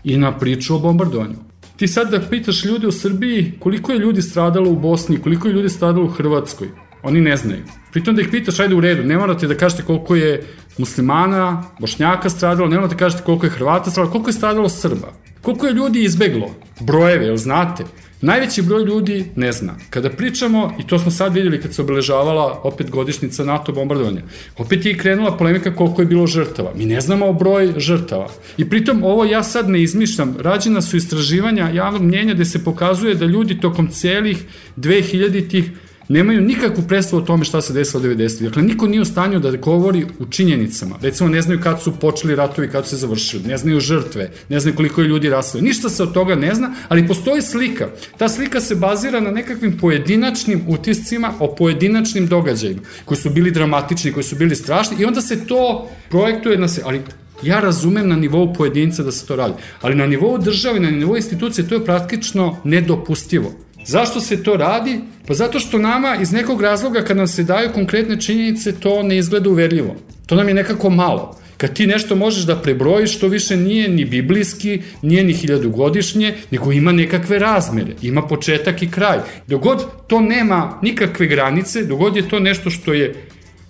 i na priču o bombardovanju. Ti sad da pitaš ljude u Srbiji koliko je ljudi stradalo u Bosni, koliko je ljudi stradalo u Hrvatskoj, oni ne znaju. Pritom da ih pitaš, ajde u redu, ne morate da kažete koliko je muslimana, bošnjaka stradalo, ne morate da kažete koliko je Hrvata stradalo, koliko je stradalo Srba. Koliko je ljudi izbeglo? Brojeve, jel znate? Najveći broj ljudi ne zna. Kada pričamo, i to smo sad vidjeli kad se obeležavala opet godišnica NATO bombardovanja, opet je krenula polemika koliko je bilo žrtava. Mi ne znamo broj žrtava. I pritom ovo ja sad ne izmišljam. Rađena su istraživanja javnog mnjenja gde se pokazuje da ljudi tokom celih 2000-ih nemaju nikakvu predstavu o tome šta se desilo 90. Dakle, niko nije u stanju da govori u činjenicama. Recimo, ne znaju kad su počeli ratovi, kad su se završili, ne znaju žrtve, ne znaju koliko je ljudi rasli. Ništa se od toga ne zna, ali postoji slika. Ta slika se bazira na nekakvim pojedinačnim utiscima o pojedinačnim događajima, koji su bili dramatični, koji su bili strašni i onda se to projektuje na se, ali Ja razumem na nivou pojedinca da se to radi, ali na nivou države, na nivou institucije to je praktično nedopustivo. Zašto se to radi? Pa zato što nama iz nekog razloga kad nam se daju konkretne činjenice to ne izgleda uverljivo. To nam je nekako malo. Kad ti nešto možeš da prebrojiš, to više nije ni biblijski, nije ni hiljadugodišnje, nego ima nekakve razmere, ima početak i kraj. Dogod to nema nikakve granice, dogod je to nešto što je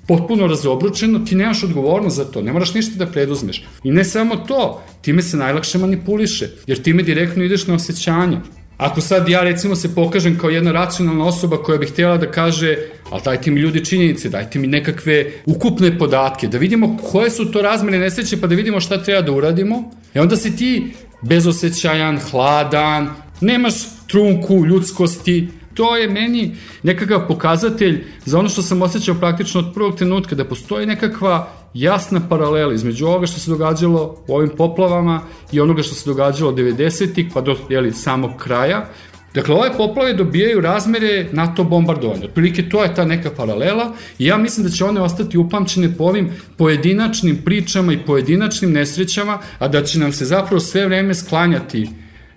potpuno razobručeno, ti nemaš odgovornost za to, ne moraš ništa da preduzmeš. I ne samo to, time se najlakše manipuliše, jer time direktno ideš na osjećanja. Ako sad ja recimo se pokažem kao jedna racionalna osoba koja bi htjela da kaže, ali dajte mi ljudi činjenice, dajte mi nekakve ukupne podatke, da vidimo koje su to razmene nesreće, pa da vidimo šta treba da uradimo. I onda si ti bezosećajan, hladan, nemaš trunku ljudskosti, to je meni nekakav pokazatelj za ono što sam osjećao praktično od prvog trenutka, da postoji nekakva jasna paralela između ovoga što se događalo u ovim poplavama i onoga što se događalo 90-ih pa do jeli, samog kraja. Dakle, ove poplave dobijaju razmere NATO bombardovanja. Otprilike to je ta neka paralela i ja mislim da će one ostati upamćene po ovim pojedinačnim pričama i pojedinačnim nesrećama, a da će nam se zapravo sve vreme sklanjati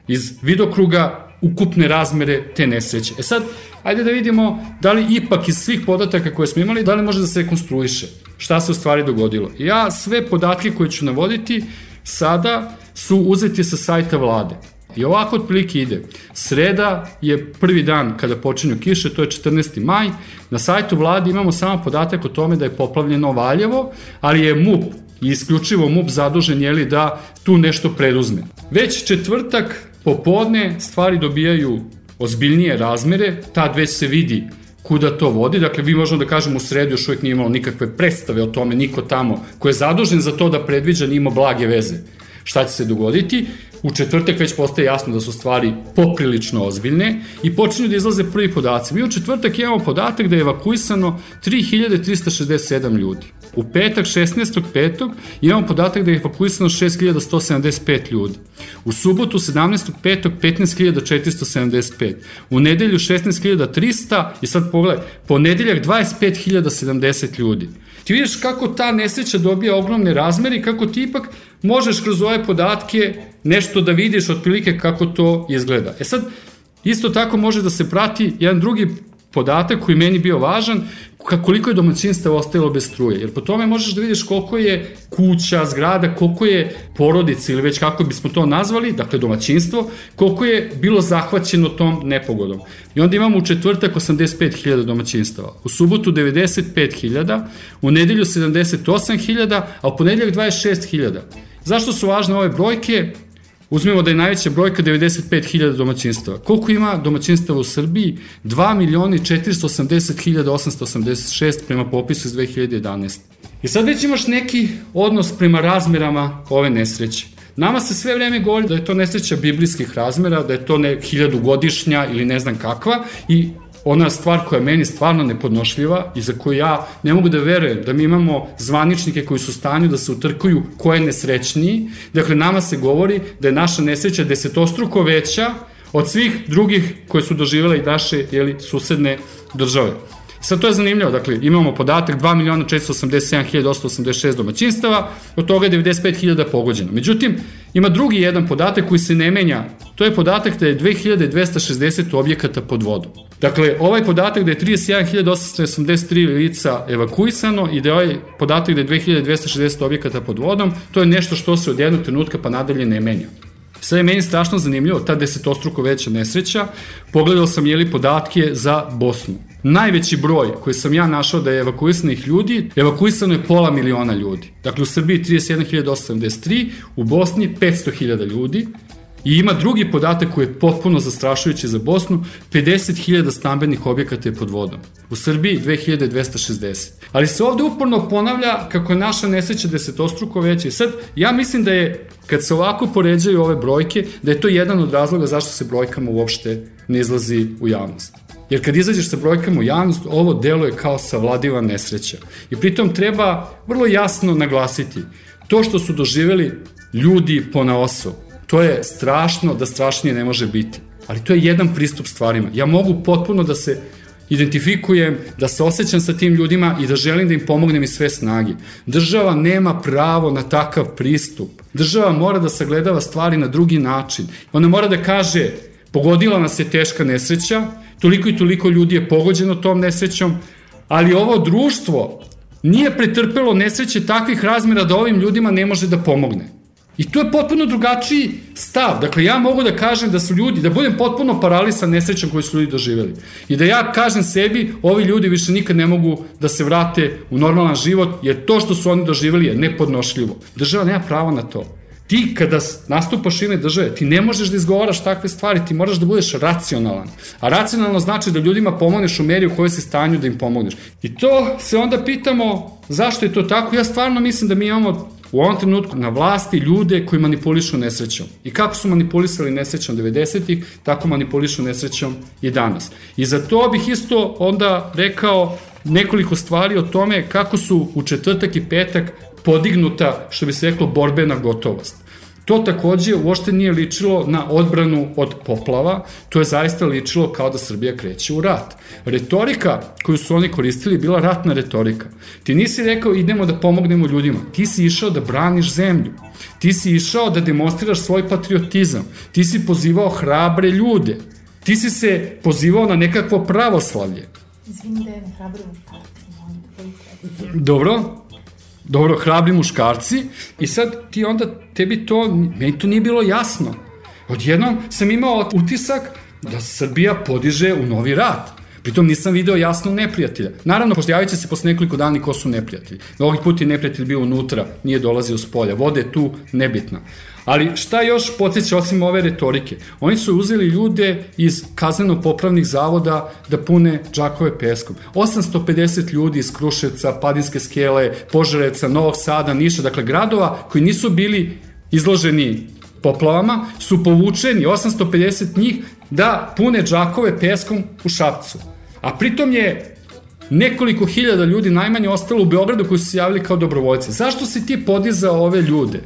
iz vidokruga ukupne razmere te nesreće. E sad, ajde da vidimo da li ipak iz svih podataka koje smo imali, da li može da se rekonstruiše šta se u stvari dogodilo. Ja sve podatke koje ću navoditi sada su uzeti sa sajta vlade. I ovako otprilike ide. Sreda je prvi dan kada počinju kiše, to je 14. maj. Na sajtu vlade imamo samo podatak o tome da je poplavljeno Valjevo, ali je MUP isključivo MUP zadužen jeli da tu nešto preduzme. Već četvrtak popodne stvari dobijaju ozbiljnije razmere, tad već se vidi kuda to vodi. Dakle, vi možemo da kažemo u sredu još uvijek nije imalo nikakve predstave o tome, niko tamo ko je zadužen za to da predviđa nije imao blage veze šta će se dogoditi. U četvrtak već postaje jasno da su stvari poprilično ozbiljne i počinju da izlaze prvi podaci. Mi u četvrtak imamo podatak da je evakuisano 3367 ljudi. U petak 16.5. imamo podatak da je evakuisano 6175 ljudi. U subotu 17.5. 15.475. U nedelju 16.300 i sad pogledaj, ponedeljak 25.070 ljudi. Ti vidiš kako ta nesreća dobija ogromne razmere i kako ti ipak možeš kroz ove podatke nešto da vidiš otprilike kako to izgleda. E sad, isto tako može da se prati jedan drugi podatak koji meni bio važan, koliko je domaćinstva ostajalo bez struje. Jer po tome možeš da vidiš koliko je kuća, zgrada, koliko je porodica ili već kako bismo to nazvali, dakle domaćinstvo, koliko je bilo zahvaćeno tom nepogodom. I onda imamo u četvrtak 85.000 domaćinstava, u subotu 95.000, u nedelju 78.000, a u ponedeljak 26.000. Zašto su važne ove brojke? Uzmemo da je najveća brojka 95.000 domaćinstava. Koliko ima domaćinstava u Srbiji? 2 milioni 480.886 prema popisu iz 2011. I sad već imaš neki odnos prema razmerama ove nesreće. Nama se sve vreme govori da je to nesreća biblijskih razmera, da je to ne hiljadugodišnja ili ne znam kakva i ona stvar koja je meni stvarno nepodnošljiva i za koju ja ne mogu da verujem da mi imamo zvaničnike koji su stanju da se utrkuju ko je nesrećniji. Dakle, nama se govori da je naša nesreća desetostruko veća od svih drugih koje su doživjela i naše jeli, susedne države. Sad to je zanimljivo, dakle imamo podatak 2.487.886 domaćinstava, od toga je 95.000 pogođeno. Međutim, ima drugi jedan podatak koji se ne menja, to je podatak da je 2260 objekata pod vodom. Dakle, ovaj podatak da je 31.883 lica evakuisano i da je ovaj podatak da je 2260 objekata pod vodom, to je nešto što se od jednog trenutka pa nadalje ne menja. Sve je meni strašno zanimljivo, ta desetostruko veća nesreća. Pogledao sam jeli podatke za Bosnu. Najveći broj koji sam ja našao da je evakuisanih ljudi, evakuisano je pola miliona ljudi. Dakle, u Srbiji 31.873, u Bosni 500.000 ljudi, I ima drugi podatak koji je potpuno zastrašujući za Bosnu, 50.000 stambenih objekata je pod vodom. U Srbiji 2260. Ali se ovde uporno ponavlja kako je naša nesreća desetostruko veća. I sad, ja mislim da je, kad se ovako poređaju ove brojke, da je to jedan od razloga zašto se brojkama uopšte ne izlazi u javnost. Jer kad izađeš sa brojkama u javnost, ovo delo je kao savladiva nesreća. I pritom treba vrlo jasno naglasiti to što su doživeli ljudi po naosob, to je strašno da strašnije ne može biti. Ali to je jedan pristup stvarima. Ja mogu potpuno da se identifikujem, da se osjećam sa tim ljudima i da želim da im pomognem iz sve snage. Država nema pravo na takav pristup. Država mora da sagledava stvari na drugi način. Ona mora da kaže, pogodila nas je teška nesreća, toliko i toliko ljudi je pogođeno tom nesrećom, ali ovo društvo nije pretrpelo nesreće takvih razmera da ovim ljudima ne može da pomogne. I to je potpuno drugačiji stav. Dakle, ja mogu da kažem da su ljudi, da budem potpuno paralisan nesrećom koji su ljudi doživjeli. I da ja kažem sebi, ovi ljudi više nikad ne mogu da se vrate u normalan život, jer to što su oni doživjeli je nepodnošljivo. Država nema pravo na to. Ti kada nastupaš ime države, ti ne možeš da izgovaraš takve stvari, ti moraš da budeš racionalan. A racionalno znači da ljudima pomogneš u meri u kojoj si stanju da im pomogneš. I to se onda pitamo zašto je to tako. Ja stvarno mislim da mi imamo u ovom trenutku na vlasti ljude koji manipulišu nesrećom. I kako su manipulisali nesrećom 90-ih, tako manipulišu nesrećom i danas. I za to bih isto onda rekao nekoliko stvari o tome kako su u četvrtak i petak podignuta, što bi se reklo, borbena gotovost. To takođe uopšte nije ličilo na odbranu od poplava, to je zaista ličilo kao da Srbija kreće u rat. Retorika koju su oni koristili je bila ratna retorika. Ti nisi rekao idemo da pomognemo ljudima, ti si išao da braniš zemlju. Ti si išao da demonstriraš svoj patriotizam. Ti si pozivao hrabre ljude. Ti si se pozivao na nekakvo pravoslavlje. Izvini da je muškarci. Dobro, dobro, hrabri muškarci i sad ti onda, tebi to, meni to nije bilo jasno. Odjednom sam imao utisak da Srbija podiže u novi rat. Pritom nisam video jasno neprijatelja. Naravno, će se posle nekoliko dana ko su neprijatelji. Ovog put je neprijatelj bio unutra, nije dolazio s polja. Vode tu nebitna. Ali šta još podsjeća osim ove retorike? Oni su uzeli ljude iz kazneno-popravnih zavoda da pune džakove peskom. 850 ljudi iz Kruševca, Padinske skele, Požareca, Novog Sada, Niša, dakle gradova koji nisu bili izloženi poplavama, su povučeni 850 njih da pune džakove peskom u Šapcu. A pritom je nekoliko hiljada ljudi najmanje ostalo u Beogradu koji su se javili kao dobrovoljci. Zašto si ti podizao ove ljude?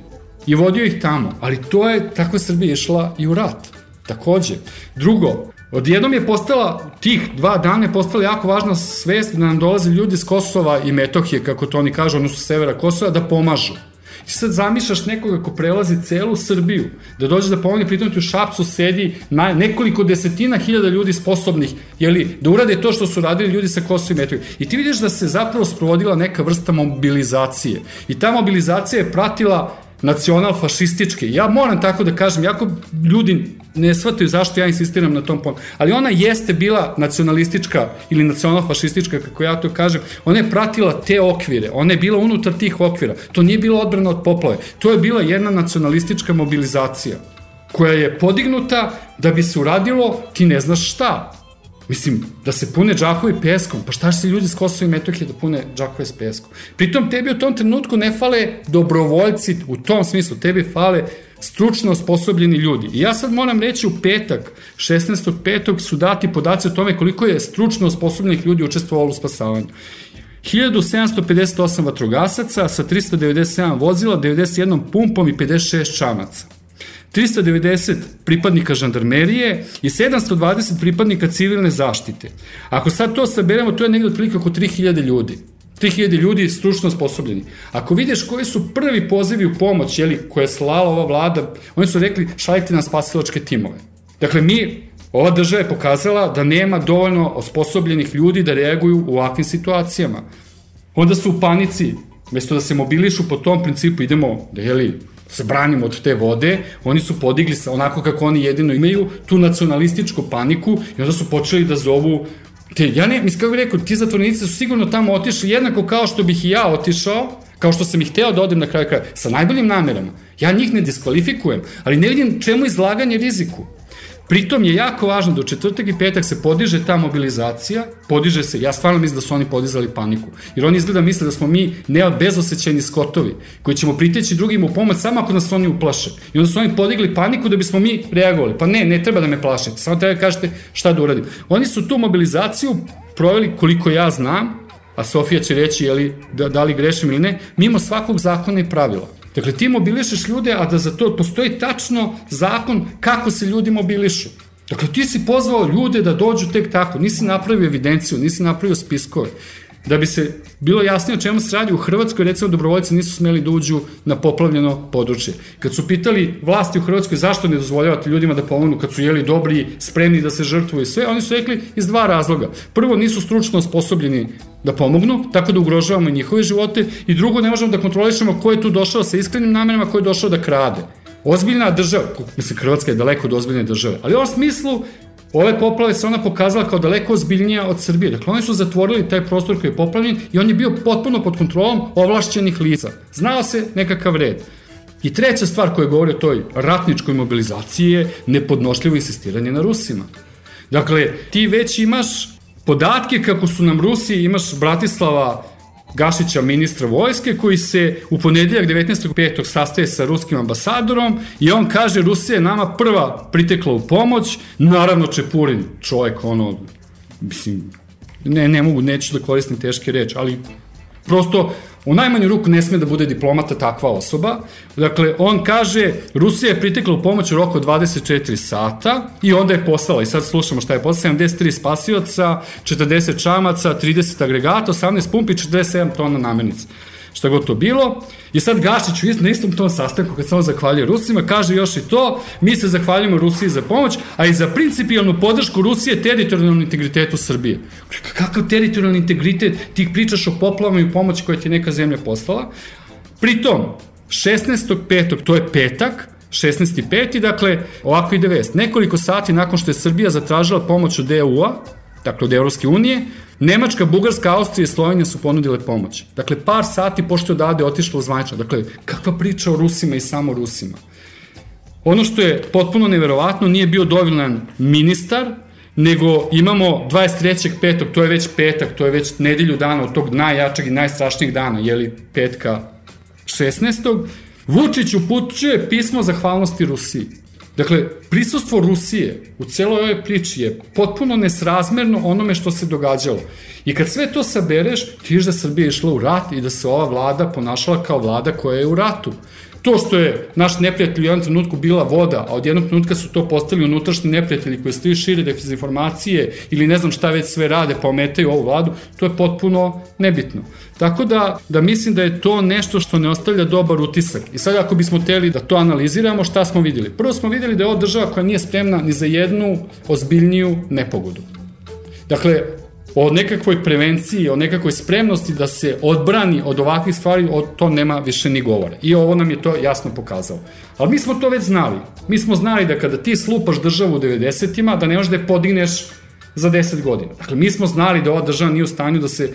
i vodio ih tamo. Ali to je, tako je Srbija išla i u rat. Takođe. Drugo, odjednom je postala, tih dva dana je postala jako važna svest da nam dolaze ljudi iz Kosova i Metohije, kako to oni kažu, odnosno severa Kosova, da pomažu. Ti sad zamišljaš nekoga ko prelazi celu Srbiju, da dođe da pomogne, pritom ti u Šapcu sedi na nekoliko desetina hiljada ljudi sposobnih, jeli, da urade to što su radili ljudi sa Kosova i Metohije. I ti vidiš da se zapravo sprovodila neka vrsta mobilizacije. I ta mobilizacija je pratila nacional-fašističke. Ja moram tako da kažem, jako ljudi ne shvataju zašto ja insistiram na tom pojmu, ali ona jeste bila nacionalistička ili nacional-fašistička, kako ja to kažem, ona je pratila te okvire, ona je bila unutar tih okvira. To nije bila odbrana od poplave, to je bila jedna nacionalistička mobilizacija koja je podignuta da bi se uradilo ti ne znaš šta. Mislim, da se pune džakovi peskom, pa šta će se ljudi s Kosova i Metohije da pune džakove s peskom? Pritom tebi u tom trenutku ne fale dobrovoljci, u tom smislu, tebi fale stručno osposobljeni ljudi. I ja sad moram reći u petak, 16. petog su dati podaci o tome koliko je stručno osposobljenih ljudi učestvovalo u spasavanju. 1758 vatrogasaca sa 397 vozila, 91 pumpom i 56 čamaca. 390 pripadnika žandarmerije i 720 pripadnika civilne zaštite. Ako sad to saberemo, to je negde otprilike oko 3000 ljudi. 3000 ljudi stručno sposobljeni. Ako vidiš koji su prvi pozivi u pomoć, jeli, koje je slala ova vlada, oni su rekli šaljite na spasilačke timove. Dakle, mi, ova država je pokazala da nema dovoljno osposobljenih ljudi da reaguju u ovakvim situacijama. Onda su u panici, mesto da se mobilišu po tom principu, idemo da, jeli, se branimo od te vode, oni su podigli sa onako kako oni jedino imaju tu nacionalističku paniku i onda su počeli da zovu te, ja ne, mislim kako bih rekao, ti zatvornici su sigurno tamo otišli jednako kao što bih i ja otišao, kao što sam ih hteo da odem na kraju kraja, sa najboljim namerama. Ja njih ne diskvalifikujem, ali ne vidim čemu izlaganje riziku. Pritom je jako važno da u četvrtak i petak se podiže ta mobilizacija, podiže se, ja stvarno mislim da su oni podizali paniku, jer oni izgleda misle da smo mi ne bezosećeni skotovi, koji ćemo priteći drugim u pomoć samo ako nas oni uplaše. I onda su oni podigli paniku da bismo mi reagovali. Pa ne, ne treba da me plašite, samo treba da kažete šta da uradim. Oni su tu mobilizaciju proveli koliko ja znam, a Sofija će reći je li, da, da li grešim ili ne, mimo svakog zakona i pravila. Dakle, ti mobilišeš ljude, a da za to postoji tačno zakon kako se ljudi mobilišu. Dakle, ti si pozvao ljude da dođu tek tako, nisi napravio evidenciju, nisi napravio spiskove. Da bi se bilo jasnije o čemu se radi, u Hrvatskoj recimo dobrovoljci nisu smeli da uđu na poplavljeno područje. Kad su pitali vlasti u Hrvatskoj zašto ne dozvoljavate ljudima da pomognu kad su jeli dobri, spremni da se žrtvuju sve, oni su rekli iz dva razloga. Prvo, nisu stručno osposobljeni da pomognu, tako da ugrožavamo njihove živote i drugo, ne možemo da kontrolišemo ko je tu došao sa iskrenim namerama, ko je došao da krade. Ozbiljna država, mislim Hrvatska je daleko od ozbiljne države, ali u ovom smislu ove poplave se ona pokazala kao daleko ozbiljnija od Srbije. Dakle, oni su zatvorili taj prostor koji je poplavljen i on je bio potpuno pod kontrolom ovlašćenih lica. Znao se nekakav red. I treća stvar koja govori o toj ratničkoj mobilizaciji je nepodnošljivo insistiranje na Rusima. Dakle, ti već imaš podatke kako su nam Rusi, imaš Bratislava Gašića, ministra vojske, koji se u ponedeljak 19.5. sastaje sa ruskim ambasadorom i on kaže Rusija je nama prva pritekla u pomoć, naravno Čepurin, čovjek, ono, mislim, ne, ne mogu, neću da koristim teške reči, ali prosto U najmanju ruku ne sme da bude diplomata takva osoba. Dakle, on kaže, Rusija je pritekla u pomoć u roku 24 sata i onda je poslala, i sad slušamo šta je poslala, 73 spasioca, 40 čamaca, 30 agregata, 18 pumpi, 47 tona namirnica. Šta god to bilo. I sad Gašić u na istom tom sastanku, kad se on zahvaljuje Rusima, kaže još i to, mi se zahvaljujemo Rusiji za pomoć, a i za principijalnu podršku Rusije teritorijalnom integritetu Srbije. Kakav teritorijalni integritet? Ti pričaš o poplavama i pomoći koje ti neka zemlja poslala. Pritom, 16.5. to je petak, 16.5. Dakle, ovako ide vest. Nekoliko sati nakon što je Srbija zatražila pomoć od EU-a, dakle od Evropske unije, Nemačka, Bugarska, Austrija i Slovenija su ponudile pomoć. Dakle, par sati pošto je odavde otišlo zvanično. Dakle, kakva priča o Rusima i samo Rusima. Ono što je potpuno neverovatno, nije bio dovoljan ministar, nego imamo 23. petog, to je već petak, to je već nedelju dana od tog najjačeg i najstrašnijeg dana, jeli petka 16. Vučić upućuje pismo zahvalnosti Rusiji. Dakle, prisustvo Rusije u celoj ovoj priči je potpuno nesrazmerno onome što se događalo. I kad sve to sabereš, ti da Srbija išla u rat i da se ova vlada ponašala kao vlada koja je u ratu. To što je naš neprijatelj u jednom trenutku bila voda, a od jednog trenutka su to postali unutrašnji neprijatelji koji stoji šire dezinformacije ili ne znam šta već sve rade pa ometaju ovu vladu, to je potpuno nebitno. Tako da, da mislim da je to nešto što ne ostavlja dobar utisak. I sad ako bismo teli da to analiziramo, šta smo videli? Prvo smo videli da je ovo država koja nije spremna ni za jednu ozbiljniju nepogodu. Dakle, o nekakvoj prevenciji, o nekakvoj spremnosti da se odbrani od ovakvih stvari, o to nema više ni govora. I ovo nam je to jasno pokazalo. Ali mi smo to već znali. Mi smo znali da kada ti slupaš državu u 90-ima, da ne možeš da je podigneš za 10 godina. Dakle, mi smo znali da ova država nije u stanju da se,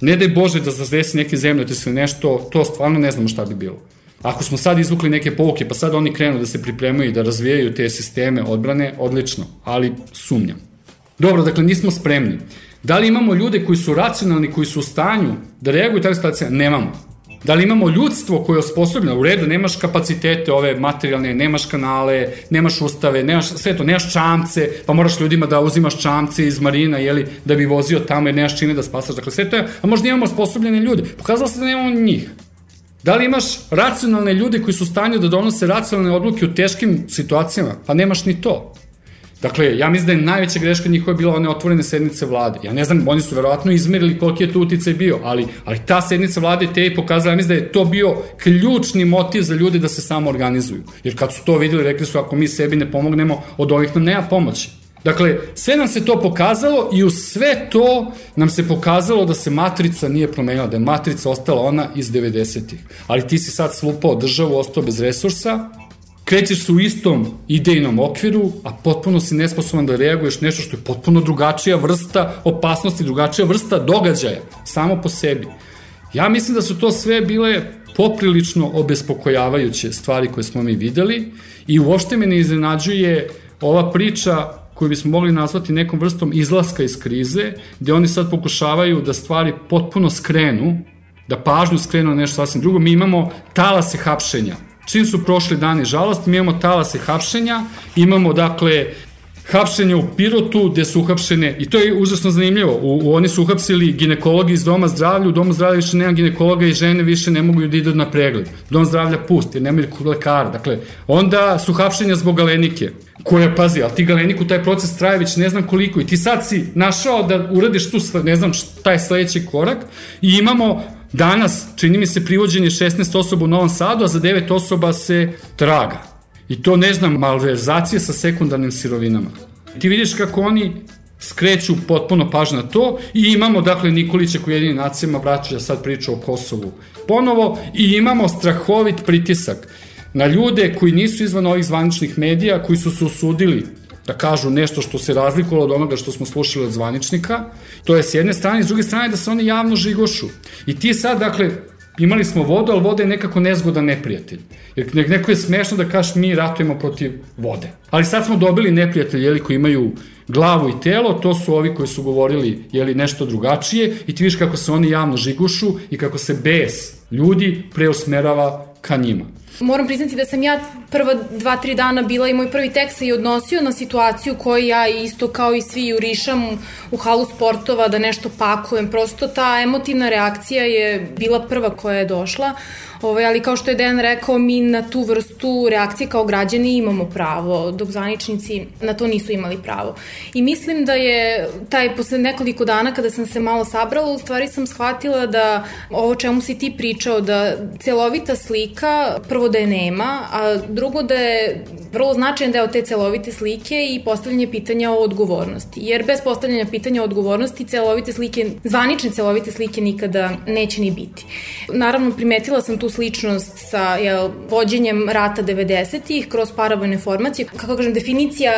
ne daj Bože da zadesi neke zemlje, da se nešto, to stvarno ne znamo šta bi bilo. Ako smo sad izvukli neke pouke, pa sad oni krenu da se pripremaju i da razvijaju te sisteme odbrane, odlično, ali sumnjam. Dobro, dakle, nismo spremni. Da li imamo ljude koji su racionalni, koji su u stanju da reaguju takve situacije? Nemamo. Da li imamo ljudstvo koje je osposobljeno? U redu, nemaš kapacitete ove materijalne, nemaš kanale, nemaš ustave, nemaš sve to, nemaš čamce, pa moraš ljudima da uzimaš čamce iz marina, jeli, da bi vozio tamo jer nemaš čime da spasaš. Dakle, sve to je, a možda imamo osposobljene ljude. Pokazalo se da nemamo njih. Da li imaš racionalne ljude koji su u stanju da donose racionalne odluke u teškim situacijama? Pa nemaš ni to. Dakle, ja mislim da je najveća greška njihova bila one otvorene sednice vlade. Ja ne znam, oni su verovatno izmerili koliki je tu uticaj bio, ali, ali ta sednica vlade te je pokazala, ja mislim da je to bio ključni motiv za ljude da se samo organizuju. Jer kad su to videli, rekli su ako mi sebi ne pomognemo, od ovih nam nema pomoći. Dakle, sve nam se to pokazalo i u sve to nam se pokazalo da se matrica nije promenila, da je matrica ostala ona iz 90-ih. Ali ti si sad slupao državu, ostao bez resursa, krećeš se u istom idejnom okviru, a potpuno si nesposoban da reaguješ nešto što je potpuno drugačija vrsta opasnosti, drugačija vrsta događaja, samo po sebi. Ja mislim da su to sve bile poprilično obespokojavajuće stvari koje smo mi videli i uopšte me ne iznenađuje ova priča koju bismo mogli nazvati nekom vrstom izlaska iz krize, gde oni sad pokušavaju da stvari potpuno skrenu, da pažnju skrenu na nešto sasvim drugo. Mi imamo talase hapšenja Čim su prošli dani žalost, mi imamo talase hapšenja, imamo dakle hapšenje u Pirotu gde su uhapšene, i to je užasno zanimljivo, u, u, oni su uhapsili ginekologi iz Doma zdravlja, u Domu zdravlja više nema ginekologa i žene više ne mogu da idu na pregled. Dom zdravlja pust, jer nemaju lekara. Dakle, onda su hapšenja zbog galenike, koja, pazi, ali ti galeniku taj proces traje već ne znam koliko i ti sad si našao da uradiš tu, ne znam šta je sledeći korak i imamo Danas, čini mi se, privođenje 16 osoba u Novom Sadu, a za 9 osoba se traga. I to, ne znam, malverzacije sa sekundarnim sirovinama. Ti vidiš kako oni skreću potpuno pažnju na to i imamo, dakle, Nikolića koji jedinim nacijama vraća sad priča o Kosovu ponovo i imamo strahovit pritisak na ljude koji nisu izvan ovih zvaničnih medija, koji su se usudili da kažu nešto što se razlikovalo od onoga što smo slušali od zvaničnika. To je s jedne strane, s druge strane da se oni javno žigošu. I ti sad, dakle, imali smo vodu, ali voda je nekako nezgodan neprijatelj. Jer neko je smešno da kažeš mi ratujemo protiv vode. Ali sad smo dobili neprijatelje jeli, koji imaju glavu i telo, to su ovi koji su govorili jeli, nešto drugačije i ti vidiš kako se oni javno žigušu i kako se bes ljudi preusmerava ka njima. Moram priznati da sam ja prva dva, tri dana bila i moj prvi tekst se i odnosio na situaciju koju ja isto kao i svi jurišam u halu sportova da nešto pakujem. Prosto ta emotivna reakcija je bila prva koja je došla ovaj, ali kao što je Dejan rekao, mi na tu vrstu reakcije kao građani imamo pravo, dok zvaničnici na to nisu imali pravo. I mislim da je taj, posle nekoliko dana kada sam se malo sabrala, u stvari sam shvatila da ovo čemu si ti pričao, da celovita slika, prvo da je nema, a drugo da je vrlo značajan deo te celovite slike i postavljanje pitanja o odgovornosti. Jer bez postavljanja pitanja o odgovornosti celovite slike, zvanične celovite slike nikada neće ni biti. Naravno, primetila sam tu sličnost sa jel, vođenjem rata 90-ih kroz paravojne formacije. Kako kažem, definicija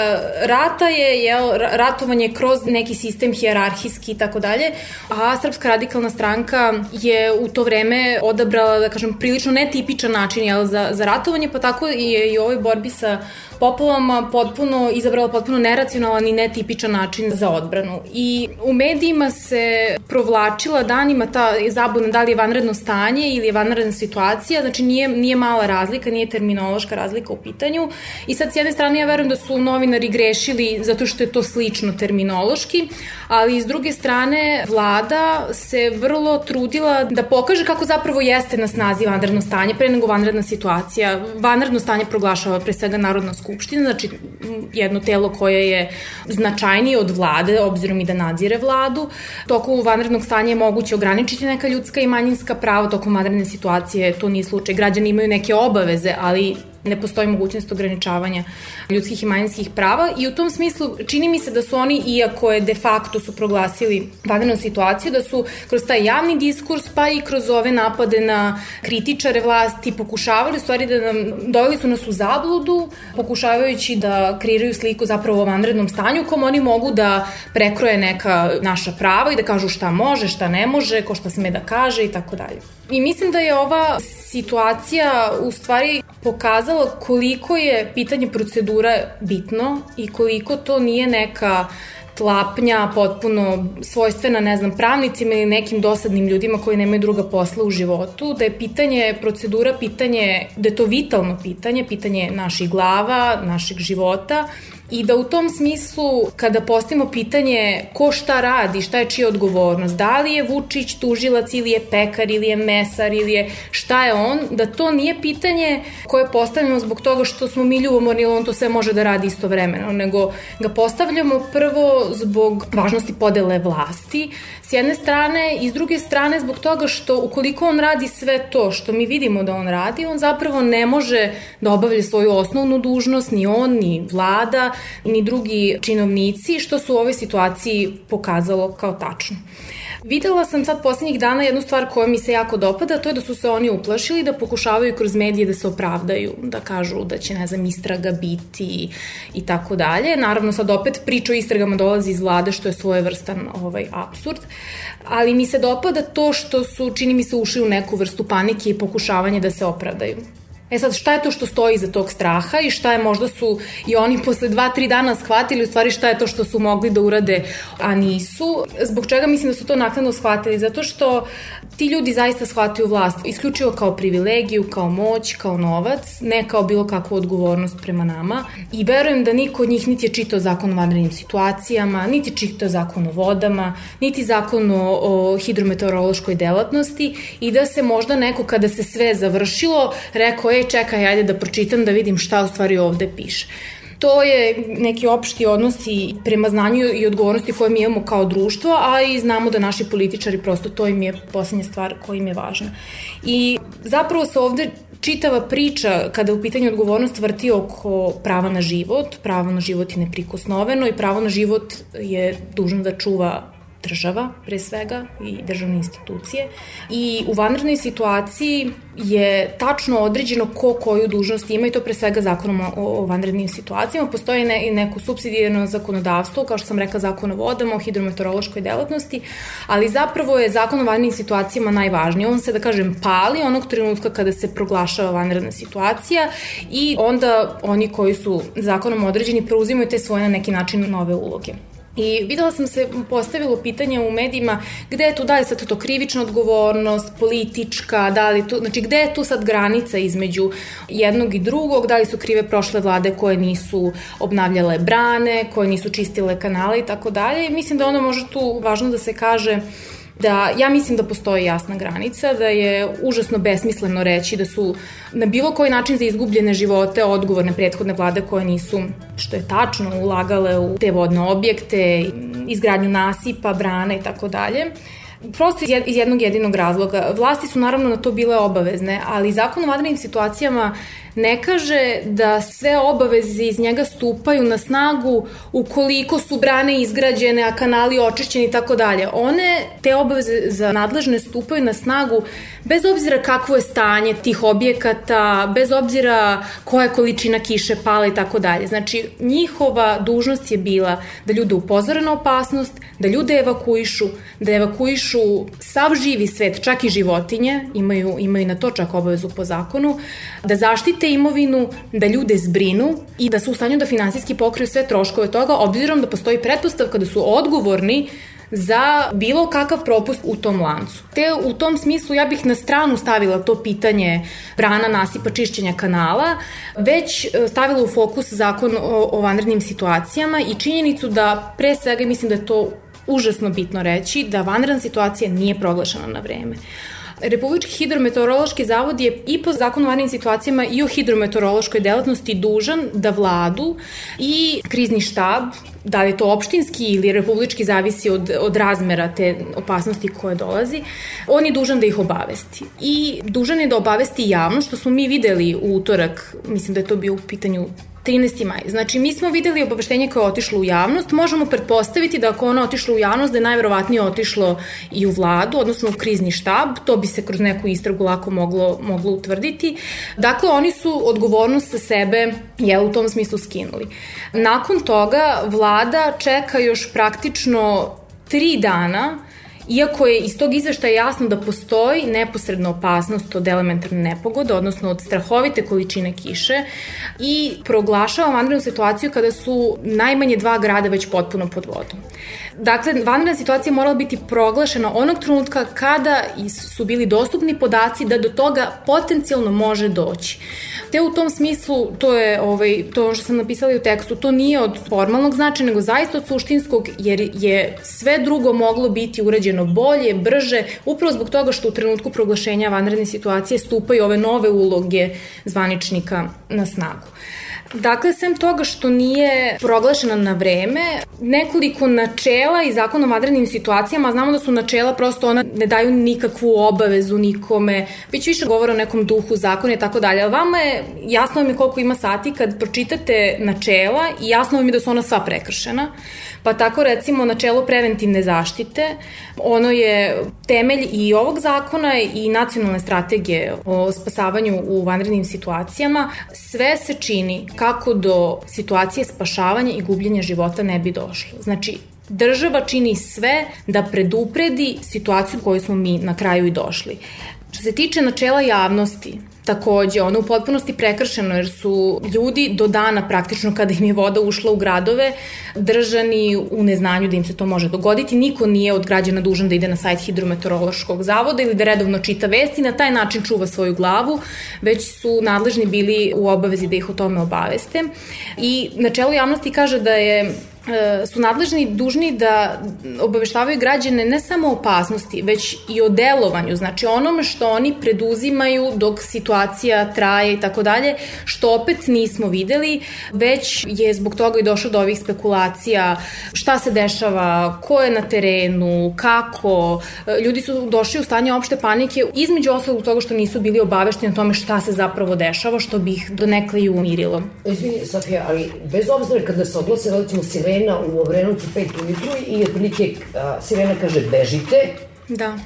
rata je jel, ratovanje kroz neki sistem hijerarhijski i tako dalje, a Srpska radikalna stranka je u to vreme odabrala, da kažem, prilično netipičan način jel, za, za ratovanje, pa tako je i u ovoj borbi sa poplavama potpuno izabrala potpuno neracionalan i netipičan način za odbranu. I u medijima se provlačila danima ta zabuna da li je vanredno stanje ili je vanredna situacija, znači nije, nije mala razlika, nije terminološka razlika u pitanju. I sad s jedne strane ja verujem da su novinari grešili zato što je to slično terminološki, ali s druge strane vlada se vrlo trudila da pokaže kako zapravo jeste na snazi vanredno stanje pre nego vanredna situacija. Vanredno stanje proglašava pre svega Narodna znači jedno telo koje je značajnije od vlade, obzirom i da nadzire vladu. Tokom vanrednog stanja je moguće ograničiti neka ljudska i manjinska prava, tokom vanredne situacije to nije slučaj. Građani imaju neke obaveze, ali ne postoji mogućnost ograničavanja ljudskih i manjinskih prava i u tom smislu čini mi se da su oni, iako je de facto su proglasili vanrednu situaciju, da su kroz taj javni diskurs pa i kroz ove napade na kritičare vlasti pokušavali stvari da nam, doveli su nas u zabludu, pokušavajući da kreiraju sliku zapravo o vanrednom stanju kom oni mogu da prekroje neka naša prava i da kažu šta može, šta ne može, ko šta sme da kaže i tako dalje. I mislim da je ova situacija u stvari pokazala koliko je pitanje procedura bitno i koliko to nije neka tlapnja potpuno svojstvena, ne znam, pravnicima ili nekim dosadnim ljudima koji nemaju druga posla u životu, da je pitanje procedura pitanje, da je to vitalno pitanje, pitanje naših glava, našeg života I da u tom smislu, kada postavimo pitanje ko šta radi, šta je čija odgovornost, da li je Vučić tužilac ili je pekar ili je mesar ili je šta je on, da to nije pitanje koje postavljamo zbog toga što smo mi ljubomorni ili on to sve može da radi istovremeno, nego ga postavljamo prvo zbog važnosti podele vlasti, s jedne strane i s druge strane zbog toga što ukoliko on radi sve to što mi vidimo da on radi, on zapravo ne može da obavlja svoju osnovnu dužnost, ni on, ni vlada, ni drugi činovnici, što su u ovoj situaciji pokazalo kao tačno. Videla sam sad poslednjih dana jednu stvar koja mi se jako dopada, to je da su se oni uplašili da pokušavaju kroz medije da se opravdaju, da kažu da će, ne znam, istraga biti i tako dalje. Naravno, sad opet priča o istragama dolazi iz vlade, što je svojevrstan ovaj, absurd, ali mi se dopada to što su, čini mi se, ušli u neku vrstu panike i pokušavanje da se opravdaju. E sad, šta je to što stoji iza tog straha i šta je možda su i oni posle dva, tri dana shvatili u stvari šta je to što su mogli da urade, a nisu. Zbog čega mislim da su to naknadno shvatili? Zato što ti ljudi zaista shvataju vlast isključivo kao privilegiju, kao moć, kao novac, ne kao bilo kakvu odgovornost prema nama. I verujem da niko od njih niti je čitao zakon o vanrednim situacijama, niti je čitao zakon o vodama, niti zakon o, o hidrometeorološkoj delatnosti i da se možda neko kada se sve završilo rekao ej čekaj, ajde da pročitam da vidim šta u stvari ovde piše. To je neki opšti odnosi prema znanju i odgovornosti koje mi imamo kao društvo, a i znamo da naši političari prosto to im je poslednja stvar koja im je važna. I zapravo se ovde čitava priča kada u pitanju odgovornost vrti oko prava na život, pravo na život je neprikosnoveno i pravo na život je dužno da čuva država, pre svega, i državne institucije. I u vanrednoj situaciji je tačno određeno ko koju dužnost ima i to pre svega zakonom o, o vanrednim situacijama. Postoji ne, neko subsidijarno zakonodavstvo, kao što sam rekla zakon o vodama, o hidrometeorološkoj delatnosti, ali zapravo je zakon o vanrednim situacijama najvažniji. On se, da kažem, pali onog trenutka kada se proglašava vanredna situacija i onda oni koji su zakonom određeni preuzimaju te svoje na neki način nove uloge. I videla sam se postavilo pitanje u medijima gde je tu, da li sad to krivična odgovornost, politička, da li tu, znači gde je tu sad granica između jednog i drugog, da li su krive prošle vlade koje nisu obnavljale brane, koje nisu čistile kanale i tako dalje. I mislim da ono može tu važno da se kaže da ja mislim da postoji jasna granica, da je užasno besmisleno reći da su na bilo koji način za izgubljene živote odgovorne prethodne vlade koje nisu, što je tačno, ulagale u te vodne objekte, izgradnju nasipa, brana i tako dalje. Prosto iz jednog jedinog razloga. Vlasti su naravno na to bile obavezne, ali zakon o vanrednim situacijama ne kaže da sve obaveze iz njega stupaju na snagu ukoliko su brane izgrađene, a kanali očišćeni i tako dalje. One, te obaveze za nadležne stupaju na snagu bez obzira kakvo je stanje tih objekata, bez obzira koja je količina kiše pala i tako dalje. Znači, njihova dužnost je bila da ljude upozore na opasnost, da ljude evakuišu, da evakuišu sav živi svet, čak i životinje, imaju, imaju na to čak obavezu po zakonu, da zaštite štite imovinu, da ljude zbrinu i da su u stanju da finansijski pokriju sve troškove toga, obzirom da postoji pretpostavka da su odgovorni za bilo kakav propust u tom lancu. Te u tom smislu ja bih na stranu stavila to pitanje brana, nasipa, čišćenja kanala, već e, stavila u fokus zakon o, o vanrednim situacijama i činjenicu da pre svega mislim da je to užasno bitno reći da vanredna situacija nije proglašena na vreme. Republički hidrometeorološki zavod je i po zakonu o varenim situacijama i o hidrometeorološkoj delatnosti dužan da vladu i krizni štab da li je to opštinski ili republički zavisi od, od razmera te opasnosti koje dolazi, on je dužan da ih obavesti. I dužan je da obavesti javno, što smo mi videli u utorak, mislim da je to bio u pitanju 13. maj. Znači, mi smo videli obaveštenje koje je otišlo u javnost. Možemo pretpostaviti da ako ono otišlo u javnost, da je najverovatnije otišlo i u vladu, odnosno u krizni štab. To bi se kroz neku istragu lako moglo, moglo utvrditi. Dakle, oni su odgovornost sa sebe je u tom smislu skinuli. Nakon toga, vlada čeka još praktično tri dana Iako je iz tog izveštaja jasno da postoji neposredna opasnost od elementarne nepogode, odnosno od strahovite količine kiše i proglašava vanrednu situaciju kada su najmanje dva grada već potpuno pod vodom. Dakle, vanredna situacija morala biti proglašena onog trenutka kada su bili dostupni podaci da do toga potencijalno može doći. Te u tom smislu, to je ovaj, to što sam napisala u tekstu, to nije od formalnog značaja, nego zaista od suštinskog, jer je sve drugo moglo biti urađeno bolje, brže, upravo zbog toga što u trenutku proglašenja vanredne situacije stupaju ove nove uloge zvaničnika na snagu. Dakle, sem toga što nije proglašena na vreme, nekoliko načela i zakon o vanrednim situacijama, znamo da su načela prosto ona ne daju nikakvu obavezu nikome, već više govore o nekom duhu zakona i tako dalje. Vama je, jasno vam je koliko ima sati kad pročitate načela i jasno vam je da su ona sva prekršena. Pa tako recimo načelo preventivne zaštite, ono je temelj i ovog zakona i nacionalne strategije o spasavanju u vanrednim situacijama. Sve se čini kako do situacije spašavanja i gubljenja života ne bi došlo. Znači, država čini sve da predupredi situaciju u kojoj smo mi na kraju i došli. Što se tiče načela javnosti, takođe, ono u potpunosti prekršeno jer su ljudi do dana praktično kada im je voda ušla u gradove držani u neznanju da im se to može dogoditi. Niko nije od građana dužan da ide na sajt hidrometeorološkog zavoda ili da redovno čita vesti i na taj način čuva svoju glavu, već su nadležni bili u obavezi da ih o tome obaveste. I načelo javnosti kaže da je su nadležni dužni da obaveštavaju građane ne samo o opasnosti, već i o delovanju, znači onome što oni preduzimaju dok situacija traje i tako dalje, što opet nismo videli, već je zbog toga i došlo do ovih spekulacija šta se dešava, ko je na terenu, kako, e, ljudi su došli u stanje opšte panike, između ostalog toga što nisu bili obavešteni o tome šta se zapravo dešava, što bi ih donekle i umirilo. Izvini, Sofija, ali bez obzira kada se oglase, recimo, sirene sirena u Obrenovcu 5 ujutru i otprilike sirena kaže bežite. Da.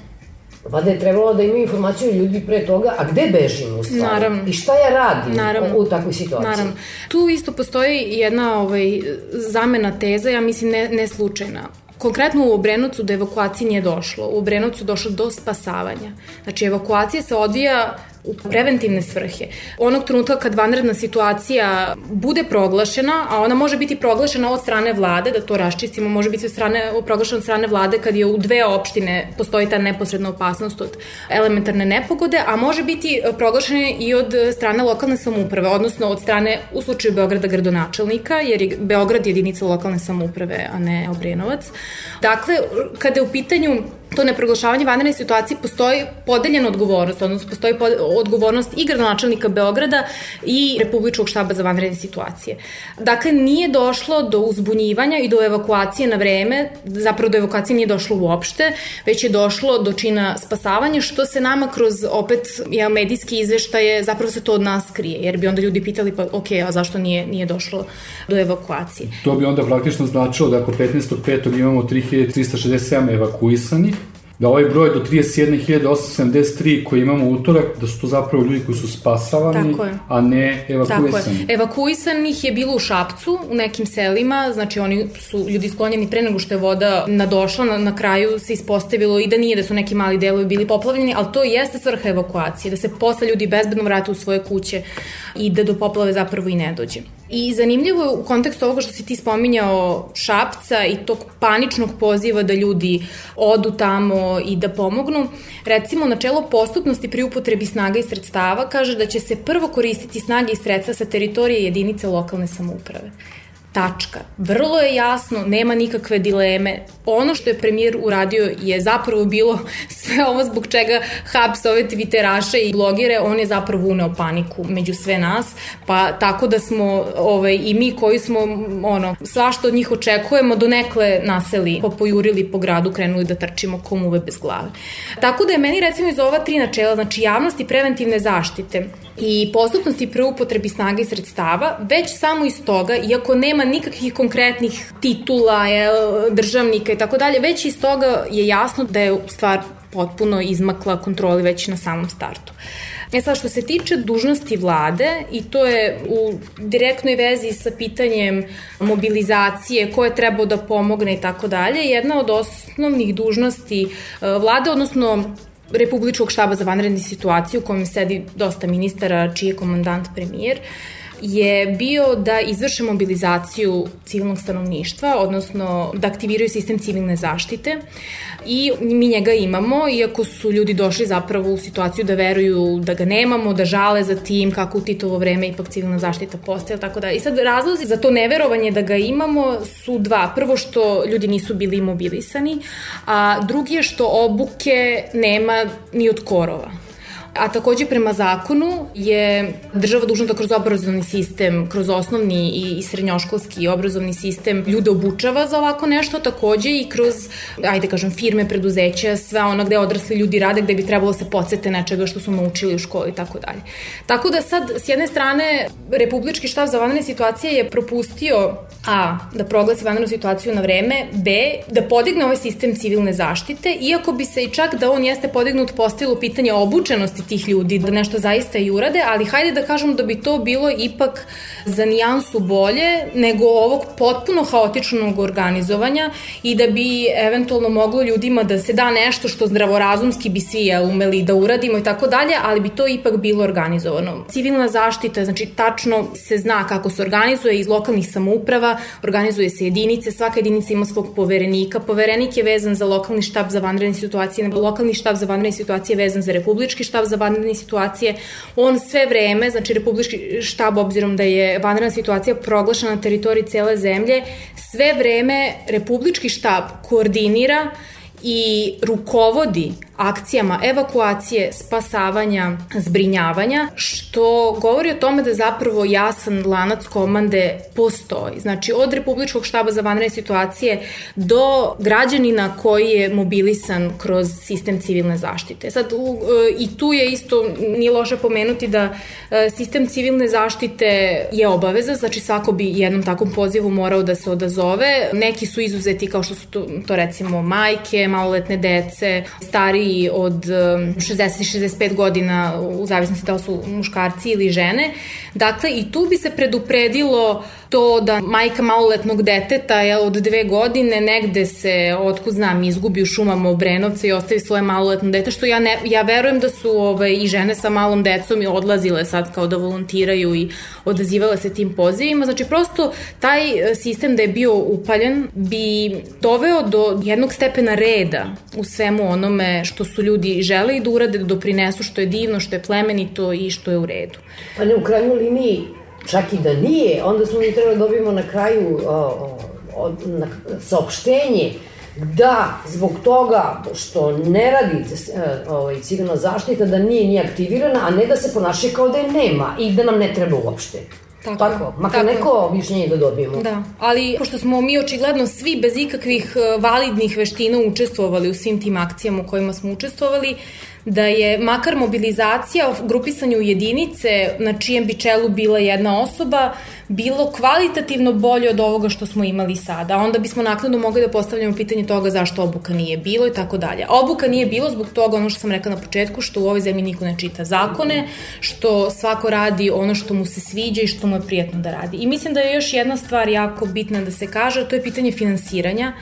Vada je trebalo da imaju informaciju ljudi pre toga, a gde bežim u stvari? Naravno. I šta ja radim Naravno. u, u takvoj situaciji? Naravno. Tu isto postoji jedna ovaj, zamena teza, ja mislim ne, ne slučajna. Konkretno u Obrenovcu do evakuacije nije došlo. U Obrenovcu došlo do spasavanja. Znači, evakuacija se odvija u preventivne svrhe. Onog trenutka kad vanredna situacija bude proglašena, a ona može biti proglašena od strane vlade, da to raščistimo, može biti strane, proglašena od strane vlade kad je u dve opštine postoji ta neposredna opasnost od elementarne nepogode, a može biti proglašena i od strane lokalne samuprave, odnosno od strane, u slučaju Beograda, gradonačelnika, jer je Beograd jedinica lokalne samuprave, a ne Obrenovac. Dakle, kada je u pitanju to neproglašavanje vanredne situacije postoji podeljena odgovornost, odnosno postoji odgovornost i gradonačelnika Beograda i Republičkog štaba za vanredne situacije. Dakle, nije došlo do uzbunjivanja i do evakuacije na vreme, zapravo do evakuacije nije došlo uopšte, već je došlo do čina spasavanja, što se nama kroz opet ja, medijski izveštaje, zapravo se to od nas krije, jer bi onda ljudi pitali pa ok, a zašto nije, nije došlo do evakuacije? To bi onda praktično značilo da ako 15.5. imamo 3367 evakuisanih, da ovaj broj do 31.873 koji imamo utorak, da su to zapravo ljudi koji su spasavani, a ne evakuisani. Tako je. Evakuisanih je bilo u Šapcu, u nekim selima, znači oni su ljudi sklonjeni pre nego što je voda nadošla, na, na kraju se ispostavilo i da nije da su neki mali delovi bili poplavljeni, ali to jeste svrha evakuacije, da se posle ljudi bezbedno vrate u svoje kuće i da do poplave zapravo i ne dođe. I zanimljivo je u kontekstu ovoga što si ti spominjao Šapca i tog paničnog poziva da ljudi odu tamo i da pomognu. Recimo, načelo postupnosti pri upotrebi snaga i sredstava kaže da će se prvo koristiti snage i sredstva sa teritorije jedinice lokalne samouprave. Tačka. Vrlo je jasno, nema nikakve dileme. Ono što je premijer uradio je zapravo bilo (laughs) sve ovo zbog čega hapse ove twitteraše i blogere, on je zapravo uneo paniku među sve nas, pa tako da smo ovaj, i mi koji smo ono, svašta od njih očekujemo, do nekle naseli, popojurili po gradu, krenuli da trčimo komuve bez glave. Tako da je meni recimo iz ova tri načela, znači javnost i preventivne zaštite, i postupnosti pre upotrebi snaga i sredstava, već samo iz toga, iako nema nikakvih konkretnih titula, državnika i tako dalje, već iz toga je jasno da je stvar potpuno izmakla kontroli već na samom startu. E sad, što se tiče dužnosti vlade, i to je u direktnoj vezi sa pitanjem mobilizacije, ko je trebao da pomogne i tako dalje, jedna od osnovnih dužnosti e, vlade, odnosno Republičkog štaba za vanredne situacije u kojem sedi dosta ministara, čiji je komandant premijer, je bio da izvrše mobilizaciju civilnog stanovništva, odnosno da aktiviraju sistem civilne zaštite i mi njega imamo, iako su ljudi došli zapravo u situaciju da veruju da ga nemamo, da žale za tim kako u Titovo vreme ipak civilna zaštita postaje, tako da. I sad razlozi za to neverovanje da ga imamo su dva. Prvo što ljudi nisu bili imobilisani, a drugi je što obuke nema ni od korova. A takođe prema zakonu je država dužna da kroz obrazovni sistem, kroz osnovni i, srednjoškolski obrazovni sistem ljude obučava za ovako nešto, takođe i kroz, ajde kažem, firme, preduzeća, sve ono gde odrasli ljudi rade, gde bi trebalo da se podsete nečega što su naučili u školi i tako dalje. Tako da sad, s jedne strane, Republički štab za vanredne situacije je propustio A. Da proglasi vanrednu situaciju na vreme, B. Da podigne ovaj sistem civilne zaštite, iako bi se i čak da on jeste podignut postavilo pitanje obučenosti tih ljudi da nešto zaista i urade, ali hajde da kažemo da bi to bilo ipak za nijansu bolje nego ovog potpuno haotičnog organizovanja i da bi eventualno moglo ljudima da se da nešto što zdravorazumski bi svi ja, umeli da uradimo i tako dalje, ali bi to ipak bilo organizovano. Civilna zaštita, znači tačno se zna kako se organizuje iz lokalnih samouprava, organizuje se jedinice, svaka jedinica ima svog poverenika, poverenik je vezan za lokalni štab za vanredne situacije, lokalni štab za vanredne situacije je vezan za republički štab za vanredne situacije, on sve vreme, znači Republički štab, obzirom da je vanredna situacija proglašena na teritoriji cele zemlje, sve vreme Republički štab koordinira i rukovodi akcijama evakuacije, spasavanja, zbrinjavanja, što govori o tome da zapravo jasan lanac komande postoji. Znači, od Republičkog štaba za vanredne situacije do građanina koji je mobilisan kroz sistem civilne zaštite. Sad, u, e, i tu je isto, nije loše pomenuti da e, sistem civilne zaštite je obaveza, znači svako bi jednom takvom pozivu morao da se odazove. Neki su izuzeti kao što su to, to recimo majke, maloletne dece, stari stariji od 60 i 65 godina, u zavisnosti da su muškarci ili žene. Dakle, i tu bi se predupredilo to da majka maloletnog deteta je od dve godine negde se, otkud znam, izgubi u šumama Obrenovca i ostavi svoje maloletno dete, što ja, ne, ja verujem da su ovaj, i žene sa malom decom i odlazile sad kao da volontiraju i odazivale se tim pozivima. Znači, prosto taj e, sistem da je bio upaljen bi doveo do jednog stepena reda u svemu onome što su ljudi žele da urade, da doprinesu što je divno, što je plemenito i što je u redu. Pa ne, u krajnjoj liniji čak i da nije, onda smo mi trebali da dobijemo na kraju o, o, na, saopštenje da zbog toga što ne radi e, ovaj, civilna zaštita, da nije ni aktivirana, a ne da se ponaša kao da je nema i da nam ne treba uopšte. Tako, tako makar tako. neko objašnjenje da dobijemo. Da, ali pošto smo mi očigledno svi bez ikakvih e, validnih veština učestvovali u svim tim akcijama u kojima smo učestvovali, da je makar mobilizacija, grupisanje u jedinice na čijem bi čelu bila jedna osoba, bilo kvalitativno bolje od ovoga što smo imali sada. Onda bismo nakladno mogli da postavljamo pitanje toga zašto obuka nije bilo i tako dalje. Obuka nije bilo zbog toga, ono što sam rekla na početku, što u ovoj zemlji niko ne čita zakone, što svako radi ono što mu se sviđa i što mu je prijatno da radi. I mislim da je još jedna stvar jako bitna da se kaže, to je pitanje finansiranja.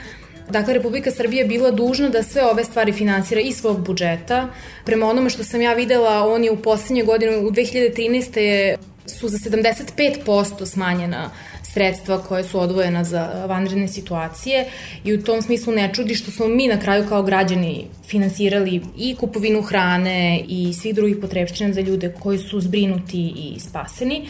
Dakle, Republika Srbija je bila dužna da sve ove stvari finansira iz svog budžeta. Prema onome što sam ja videla, on je u poslednje godine, u 2013. je su za 75% smanjena sredstva koje su odvojena za vanredne situacije i u tom smislu ne čudi što smo mi na kraju kao građani finansirali i kupovinu hrane i svih drugih potrebština za ljude koji su zbrinuti i spaseni.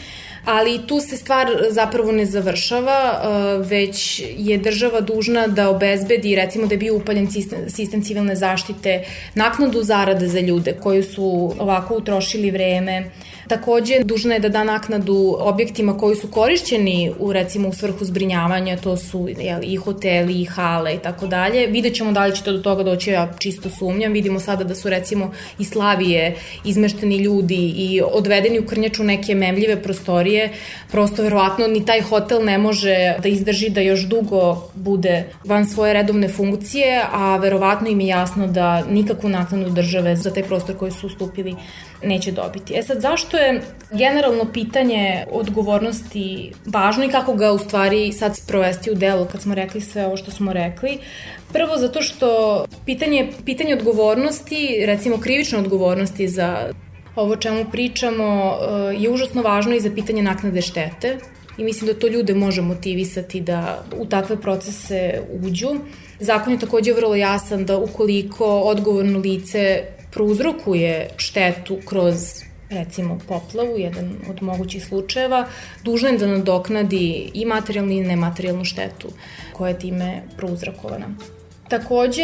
Ali tu se stvar zapravo ne završava, uh, već je država dužna da obezbedi, recimo da je bio upaljen sistem, sistem civilne zaštite, naknadu zarade za ljude koji su ovako utrošili vreme, Takođe, dužna je da da naknadu objektima koji su korišćeni u, recimo, u svrhu zbrinjavanja, to su jel, i hoteli, i hale i tako dalje. Vidjet ćemo da li će to do toga doći, ja čisto sumnjam. Vidimo sada da su, recimo, i Slavije izmešteni ljudi i odvedeni u Krnjaču neke memljive prostorije. Prosto, verovatno, ni taj hotel ne može da izdrži da još dugo bude van svoje redovne funkcije, a verovatno im je jasno da nikakvu naknadu države za taj prostor koji su ustupili neće dobiti. E sad, zašto je generalno pitanje odgovornosti važno i kako ga u stvari sad sprovesti u delu kad smo rekli sve ovo što smo rekli? Prvo zato što pitanje, pitanje odgovornosti, recimo krivične odgovornosti za ovo čemu pričamo eh, je užasno važno i za pitanje naknade štete i mislim da to ljude može motivisati da u takve procese uđu. Zakon je takođe vrlo jasan da ukoliko odgovorno lice prouzrokuje štetu kroz recimo poplavu, jedan od mogućih slučajeva, dužna je da nadoknadi i materijalnu i nematerijalnu štetu koja je time prouzrokovana. Takođe,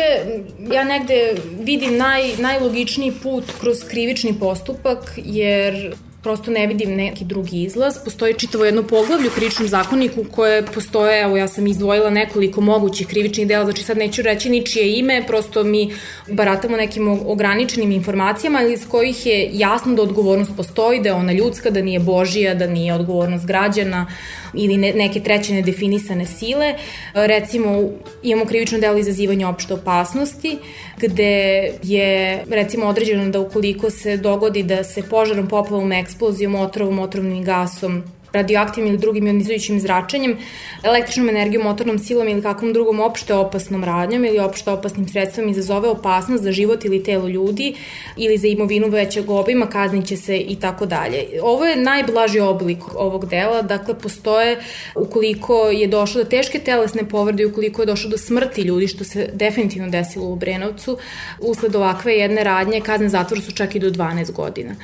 ja negde vidim naj, najlogičniji put kroz krivični postupak, jer prosto ne vidim neki drugi izlaz. Postoji čitavo jedno poglavlje u krivičnom zakoniku koje postoje, evo ja sam izdvojila nekoliko mogućih krivičnih dela, znači sad neću reći ničije ime, prosto mi baratamo nekim ograničenim informacijama iz kojih je jasno da odgovornost postoji, da je ona ljudska, da nije božija, da nije odgovornost građana ili ne, neke treće nedefinisane sile. Recimo, imamo krivično delo izazivanja opšte opasnosti, gde je recimo određeno da ukoliko se dogodi da se požarom, poplavom, eksplozijom, otrovom, otrovnim gasom radioaktivnim ili drugim ionizujućim zračenjem, električnom energijom, motornom silom ili kakvom drugom opšte opasnom radnjom ili opšte opasnim sredstvom izazove opasnost za život ili telo ljudi ili za imovinu većeg obima, kazniće se i tako dalje. Ovo je najblaži oblik ovog dela, dakle postoje ukoliko je došlo do teške telesne povrede i ukoliko je došlo do smrti ljudi, što se definitivno desilo u Brenovcu, usled ovakve jedne radnje, kazne zatvora su čak i do 12 godina.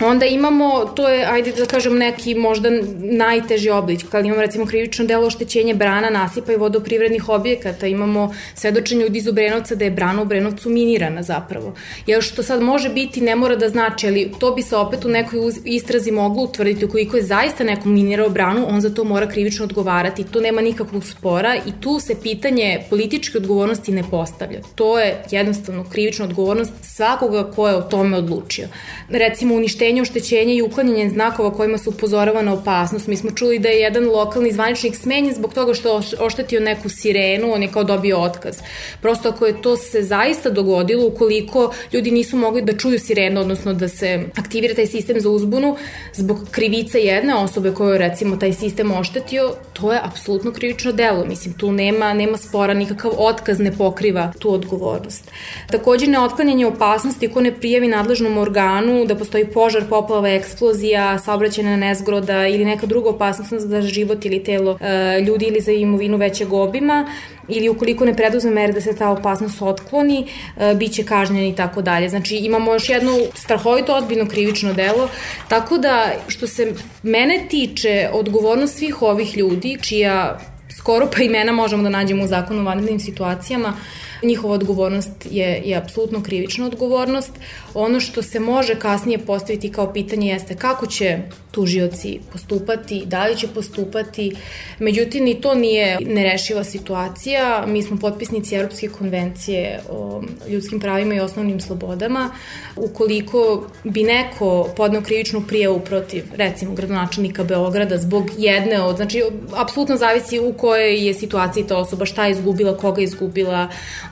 Onda imamo, to je, ajde da kažem, neki možda najteži oblik. Kad imamo recimo krivično delo oštećenje brana, nasipa i vodoprivrednih objekata, imamo svedočenje ljudi iz Obrenovca da je brana u Obrenovcu minirana zapravo. Jer što sad može biti ne mora da znači, ali to bi se opet u nekoj istrazi moglo utvrditi ukoliko je zaista neko minirao branu, on za to mora krivično odgovarati. To nema nikakvog spora i tu se pitanje političke odgovornosti ne postavlja. To je jednostavno krivična odgovornost svakoga ko je o tome odlučio. Recimo uništenje, oštećenje i uklanjanje znakova kojima se upozorava na opasnost. Mi smo čuli da je jedan lokalni zvaničnik smenjen zbog toga što oštetio neku sirenu, on je kao dobio otkaz. Prosto ako je to se zaista dogodilo, ukoliko ljudi nisu mogli da čuju sirenu, odnosno da se aktivira taj sistem za uzbunu, zbog krivice jedne osobe koju recimo taj sistem oštetio, to je apsolutno krivično delo. Mislim, tu nema, nema spora, nikakav otkaz ne pokriva tu odgovornost. Takođe, neotklanjanje opasnosti ko ne prijavi nadležnom organu da postoji požar, poplava, eksplozija, saobraćena nezgroda ili neka druga opasnost za život ili telo e, ljudi ili za imovinu većeg obima ili ukoliko ne preduzme mere da se ta opasnost otkloni, e, bit će kažnjen i tako dalje. Znači imamo još jedno strahovito odbiljno krivično delo, tako da što se mene tiče odgovornost svih ovih ljudi čija skoro pa imena možemo da nađemo u zakonu o vanrednim situacijama, njihova odgovornost je, je apsolutno krivična odgovornost. Ono što se može kasnije postaviti kao pitanje jeste kako će tužioci postupati, da li će postupati. Međutim, ni to nije nerešiva situacija. Mi smo potpisnici Europske konvencije o ljudskim pravima i osnovnim slobodama. Ukoliko bi neko podneo krivičnu prijavu protiv, recimo, gradonačelnika Beograda zbog jedne od, znači, apsolutno zavisi u kojoj je situaciji ta osoba, šta je izgubila, koga je izgubila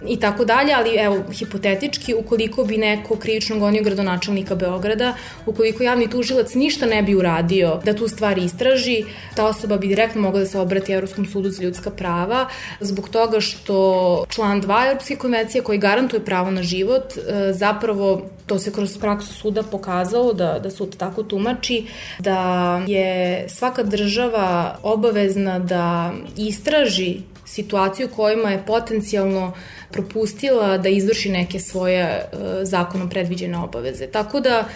i tako dalje, ali evo, hipotetički, ukoliko bi neko krivično gonio gradonačelnika Beograda, ukoliko javni tužilac ništa ne bi uradio da tu stvar istraži, ta osoba bi direktno mogla da se obrati Evropskom sudu za ljudska prava zbog toga što član 2 Evropske konvencije koji garantuje pravo na život e, zapravo to se kroz praksu suda pokazalo da, da sud tako tumači da je svaka država obavezna da istraži situaciju kojima je potencijalno propustila da izvrši neke svoje e, zakonom predviđene obaveze. Tako da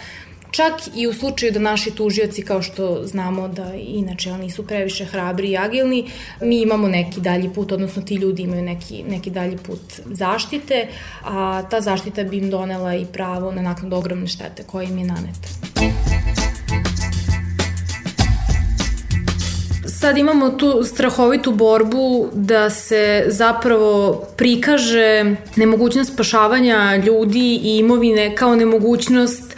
Čak i u slučaju da naši tužioci, kao što znamo da inače oni su previše hrabri i agilni, mi imamo neki dalji put, odnosno ti ljudi imaju neki, neki dalji put zaštite, a ta zaštita bi im donela i pravo na naknadu ogromne štete koje im je naneta. Sad imamo tu strahovitu borbu da se zapravo prikaže nemogućnost spašavanja ljudi i imovine kao nemogućnost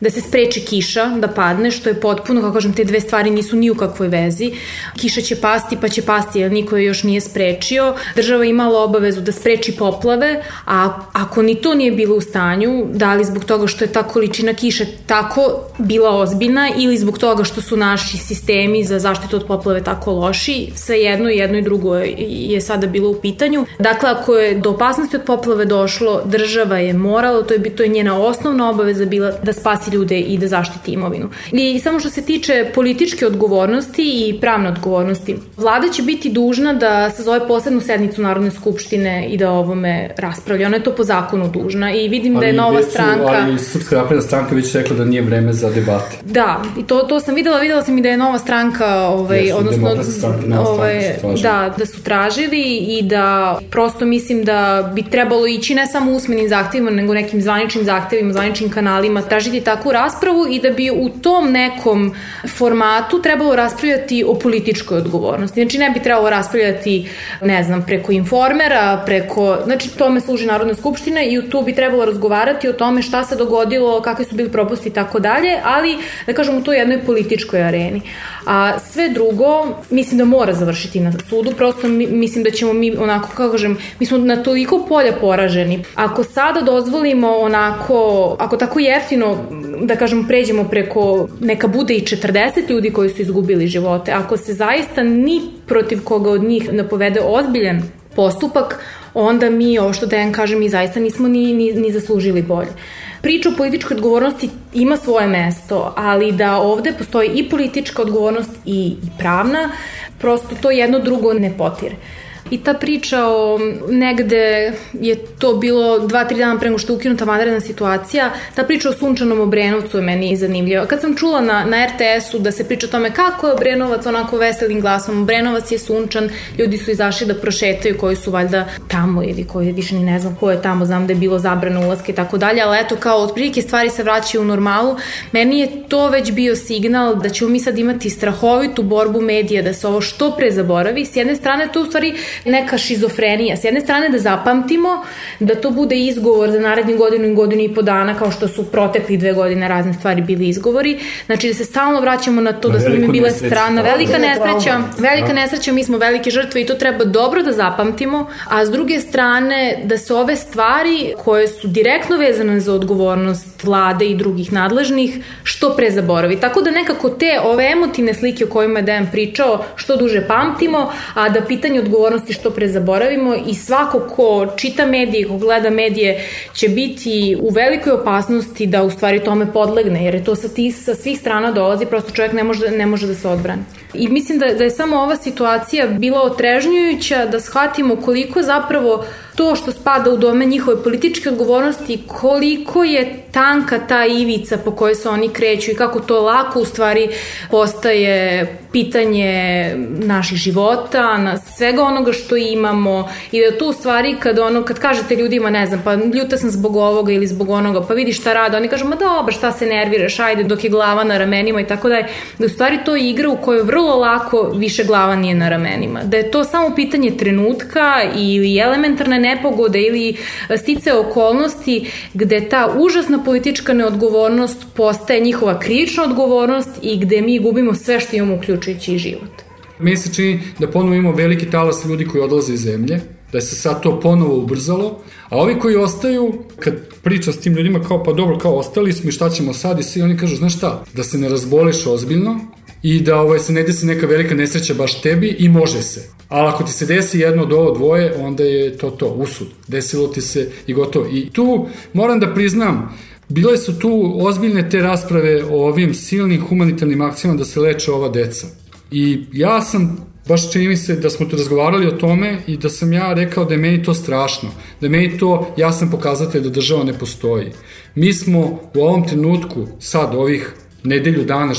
da se spreči kiša da padne, što je potpuno, kako kažem, te dve stvari nisu ni u kakvoj vezi. Kiša će pasti, pa će pasti, jer niko je još nije sprečio. Država imala obavezu da spreči poplave, a ako ni to nije bilo u stanju, da li zbog toga što je ta količina kiše tako bila ozbiljna ili zbog toga što su naši sistemi za zaštitu od poplave tako loši, sve jedno i jedno i drugo je sada bilo u pitanju. Dakle, ako je do opasnosti od poplave došlo, država je morala, to je, to je njena osnovna obaveza bila da spasi ljude i da zaštiti imovinu. I samo što se tiče političke odgovornosti i pravne odgovornosti, vlada će biti dužna da sazove posebnu sednicu Narodne skupštine i da ovome raspravlja. Ona je to po zakonu dužna i vidim ali da je nova su, stranka... Ali Srpska napredna stranka već rekla da nije vreme za debate. Da, i to, to sam videla, videla sam i da je nova stranka, ovaj, Jesu, odnosno, stranka, ovaj, da, da su tražili i da prosto mislim da bi trebalo ići ne samo usmenim zahtevima, nego nekim zvaničnim zahtevima, zvaničnim kanalima, tražiti tako takvu raspravu i da bi u tom nekom formatu trebalo raspravljati o političkoj odgovornosti. Znači ne bi trebalo raspravljati, ne znam, preko informera, preko, znači tome služi Narodna skupština i tu bi trebalo razgovarati o tome šta se dogodilo, kakvi su bili propusti i tako dalje, ali da kažem u toj jednoj političkoj areni. A sve drugo, mislim da mora završiti na sudu, prosto mislim da ćemo mi onako, kako kažem, mi smo na toliko polja poraženi. Ako sada dozvolimo onako, ako tako jeftino da kažem, pređemo preko, neka bude i 40 ljudi koji su izgubili živote. Ako se zaista ni protiv koga od njih ne povede ozbiljan postupak, onda mi, ovo što Dejan kaže, mi zaista nismo ni, ni, ni zaslužili bolje. Priča o političkoj odgovornosti ima svoje mesto, ali da ovde postoji i politička odgovornost i, i pravna, prosto to jedno drugo ne potire. I ta priča o negde je to bilo dva, tri dana pre nego što je ukinuta vanredna situacija, ta priča o sunčanom Obrenovcu je meni zanimljiva. Kad sam čula na, na RTS-u da se priča o tome kako je Obrenovac onako veselim glasom, Obrenovac je sunčan, ljudi su izašli da prošetaju koji su valjda tamo ili koji više ni ne znam ko je tamo, znam da je bilo zabrano ulaske i tako dalje, ali eto kao otprilike stvari se vraćaju u normalu. Meni je to već bio signal da ćemo mi sad imati strahovitu borbu medija da se ovo što pre zaboravi. S jedne strane to u stvari neka šizofrenija. S jedne strane da zapamtimo da to bude izgovor za naredni godinu i godinu i po dana kao što su protekli dve godine razne stvari bili izgovori. Znači da se stalno vraćamo na to da smo mi bile strana. Velika nesreća, velika nesreća, mi smo velike žrtve i to treba dobro da zapamtimo, a s druge strane da se ove stvari koje su direktno vezane za odgovornost vlade i drugih nadležnih što pre zaboravi. Tako da nekako te ove emotivne slike o kojima je Dejan pričao što duže pamtimo, a da pitanje odgovornosti što pre zaboravimo i svako ko čita medije, ko gleda medije će biti u velikoj opasnosti da u stvari tome podlegne, jer je to sa, ti, sa svih strana dolazi, prosto čovjek ne može, ne može da se odbrani. I mislim da, da je samo ova situacija bila otrežnjujuća da shvatimo koliko zapravo to što spada u dome njihove političke odgovornosti, koliko je tanka ta ivica po kojoj se oni kreću i kako to lako u stvari postaje pitanje naših života, na svega onoga što imamo i da tu stvari kad ono, kad kažete ljudima, ne znam, pa ljuta sam zbog ovoga ili zbog onoga, pa vidi šta rade, oni kažu, ma dobro, šta se nerviraš, ajde, dok je glava na ramenima i tako da je, da u stvari to je igra u kojoj vrlo lako više glava nije na ramenima. Da je to samo pitanje trenutka ili elementarne nepogode ili stice okolnosti gde ta užasna politička neodgovornost postaje njihova krivična odgovornost i gde mi gubimo sve što imamo uključujući i život. Meni se čini da ponovo imamo veliki talas ljudi koji odlaze iz zemlje, da se sad to ponovo ubrzalo, a ovi koji ostaju, kad priča s tim ljudima kao pa dobro, kao ostali smo i šta ćemo sad i svi oni kažu, znaš šta, da se ne razboliš ozbiljno i da ovaj, se ne desi neka velika nesreća baš tebi i može se. Ali ako ti se desi jedno od ovo dvoje, onda je to to, usud. Desilo ti se i gotovo. I tu moram da priznam, Bile su tu ozbiljne te rasprave o ovim silnim humanitarnim akcijama da se leče ova deca. I ja sam baš čini mi se da smo tu razgovarali o tome i da sam ja rekao da je meni to strašno, da je meni to jasan pokazatelj da država ne postoji. Mi smo u ovom trenutku, sad ovih nedelju dana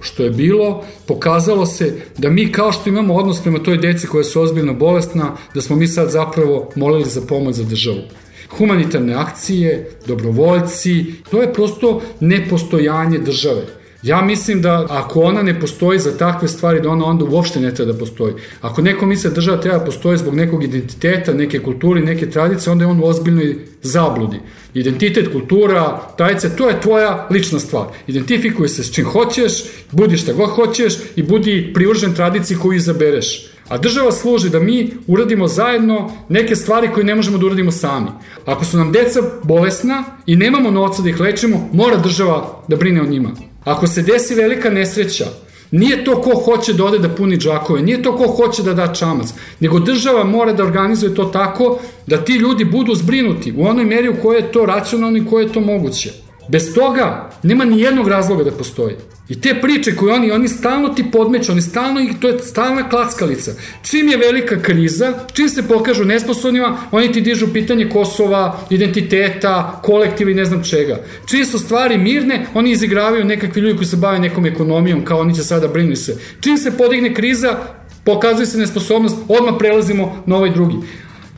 što je bilo, pokazalo se da mi kao što imamo odnos prema toj deci koja su ozbiljno bolesna, da smo mi sad zapravo molili za pomoć za državu humanitarne akcije, dobrovoljci, to je prosto nepostojanje države. Ja mislim da ako ona ne postoji za takve stvari, da ona onda uopšte ne treba da postoji. Ako neko misle da država treba da postoji zbog nekog identiteta, neke kulture, neke tradicije, onda je on u ozbiljnoj zabludi. Identitet, kultura, tradicija, to je tvoja lična stvar. Identifikuj se s čim hoćeš, budi šta god hoćeš i budi privržen tradiciji koju izabereš. A država služi da mi uradimo zajedno neke stvari koje ne možemo da uradimo sami. Ako su nam deca bolesna i nemamo novca da ih lečimo, mora država da brine o njima. Ako se desi velika nesreća, Nije to ko hoće da ode da puni džakove, nije to ko hoće da da čamac, nego država mora da organizuje to tako da ti ljudi budu zbrinuti u onoj meri u kojoj je to racionalno i koje je to moguće. Bez toga nema ni jednog razloga da postoji. I te priče koje oni, oni stalno ti podmeću, oni stalno, to je stalna klackalica. Čim je velika kriza, čim se pokažu nesposobnima, oni ti dižu pitanje Kosova, identiteta, kolektiva i ne znam čega. Čim su stvari mirne, oni izigravaju nekakvi ljudi koji se bave nekom ekonomijom, kao oni će sada brini se. Čim se podigne kriza, pokazuje se nesposobnost, odmah prelazimo na ovaj drugi.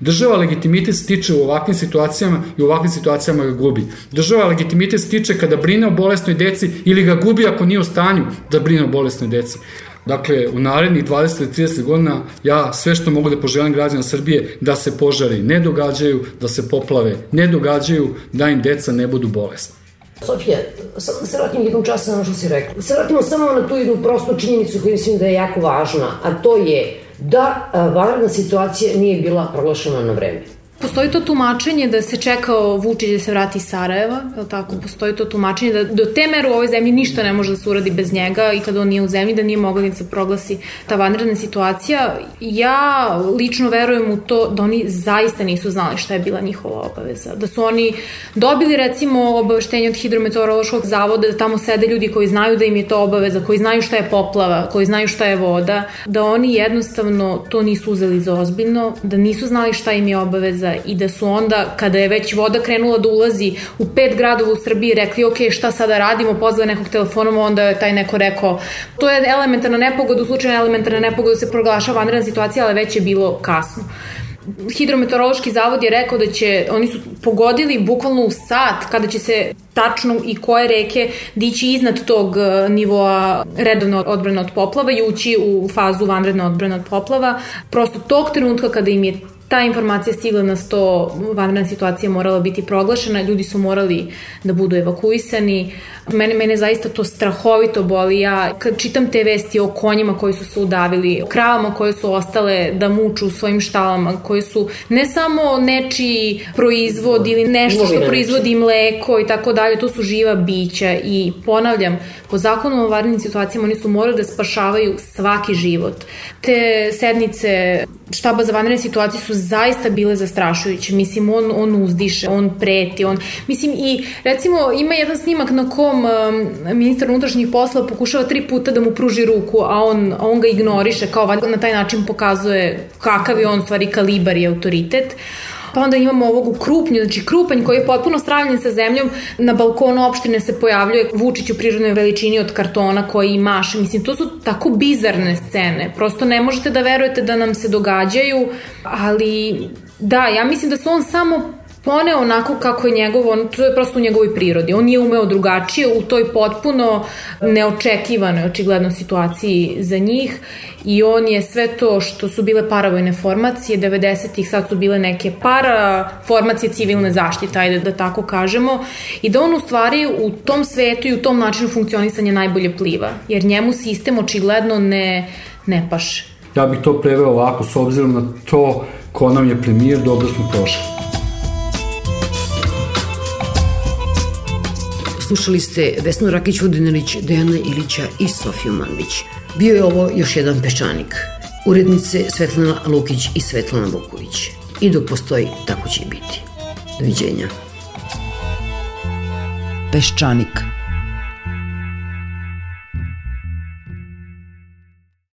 Država legitimitet stiče u ovakvim situacijama i u ovakvim situacijama ga gubi. Država legitimitet stiče kada brine o bolesnoj deci ili ga gubi ako nije u stanju da brine o bolesnoj deci. Dakle, u narednih 20-30 godina ja sve što mogu da poželim građana Srbije da se požari ne događaju, da se poplave ne događaju, da im deca ne budu bolesna. Sofija, samo da se vratim jednom času na što si rekla. Da se vratimo samo na tu jednu prostu činjenicu koju mislim da je jako važna, a to je da vanredna situacija nije bila proglašena na vreme. Postoji to tumačenje da se čekao Vučić da se vrati iz Sarajeva, je tako? Postoji to tumačenje da do te mere u ovoj zemlji ništa ne može da se uradi bez njega i kada on nije u zemlji da nije mogla da se proglasi ta vanredna situacija. Ja lično verujem u to da oni zaista nisu znali šta je bila njihova obaveza. Da su oni dobili recimo obaveštenje od hidrometeorološkog zavoda da tamo sede ljudi koji znaju da im je to obaveza, koji znaju šta je poplava, koji znaju šta je voda, da oni jednostavno to nisu uzeli za ozbiljno, da nisu znali šta im je obaveza i da su onda, kada je već voda krenula da ulazi u pet gradova u Srbiji, rekli, ok, šta sada radimo, pozvali nekog telefonom, onda je taj neko rekao, to je elementarna nepogoda, u slučaju elementarna nepogoda se proglašava vanredna situacija, ali već je bilo kasno. Hidrometeorološki zavod je rekao da će, oni su pogodili bukvalno u sat kada će se tačno i koje reke dići iznad tog e, nivoa redovne odbrane od poplava i ući u fazu vanredne odbrane od poplava. Prosto tog trenutka kada im je ta informacija stigla na sto, vanredna situacija morala biti proglašena, ljudi su morali da budu evakuisani. Mene, mene zaista to strahovito boli. Ja kad čitam te vesti o konjima koji su se udavili, o kravama koje su ostale da muču u svojim štalama, koje su ne samo nečiji proizvod ili nešto što proizvodi mleko i tako dalje, to su živa bića i ponavljam, po zakonu o vanrednim situacijama oni su morali da spašavaju svaki život. Te sednice štaba za vanredne situacije su zaista bile zastrašujuće. Mislim, on, on uzdiše, on preti, on... Mislim, i recimo ima jedan snimak na kom um, ministar unutrašnjih posla pokušava tri puta da mu pruži ruku, a on, on ga ignoriše, kao na taj način pokazuje kakav je on stvari kalibar i autoritet. Pa onda imamo ovog u Krupnju, znači Krupanj koji je potpuno stravljen sa zemljom, na balkonu opštine se pojavljuje Vučić u prirodnoj veličini od kartona koji maše, mislim, to su tako bizarne scene, prosto ne možete da verujete da nam se događaju, ali da, ja mislim da su on samo poneo onako kako je njegov, on, to je prosto u njegovoj prirodi. On nije umeo drugačije u toj potpuno neočekivanoj, očigledno situaciji za njih i on je sve to što su bile paravojne formacije, 90-ih sad su bile neke para formacije civilne zaštite, ajde da tako kažemo, i da on u stvari u tom svetu i u tom načinu funkcionisanja najbolje pliva, jer njemu sistem očigledno ne, ne paše. Ja bih to preveo ovako, s obzirom na to ko nam je premijer, dobro smo prošli. Slušali ste Vesnu Rakić-Vodinarić, Dejana Ilića i Sofiju Mandić. Bio je ovo još jedan peščanik. Urednice Svetlana Lukić i Svetlana Vuković. I dok postoji, tako će i biti. Doviđenja. Peščanik.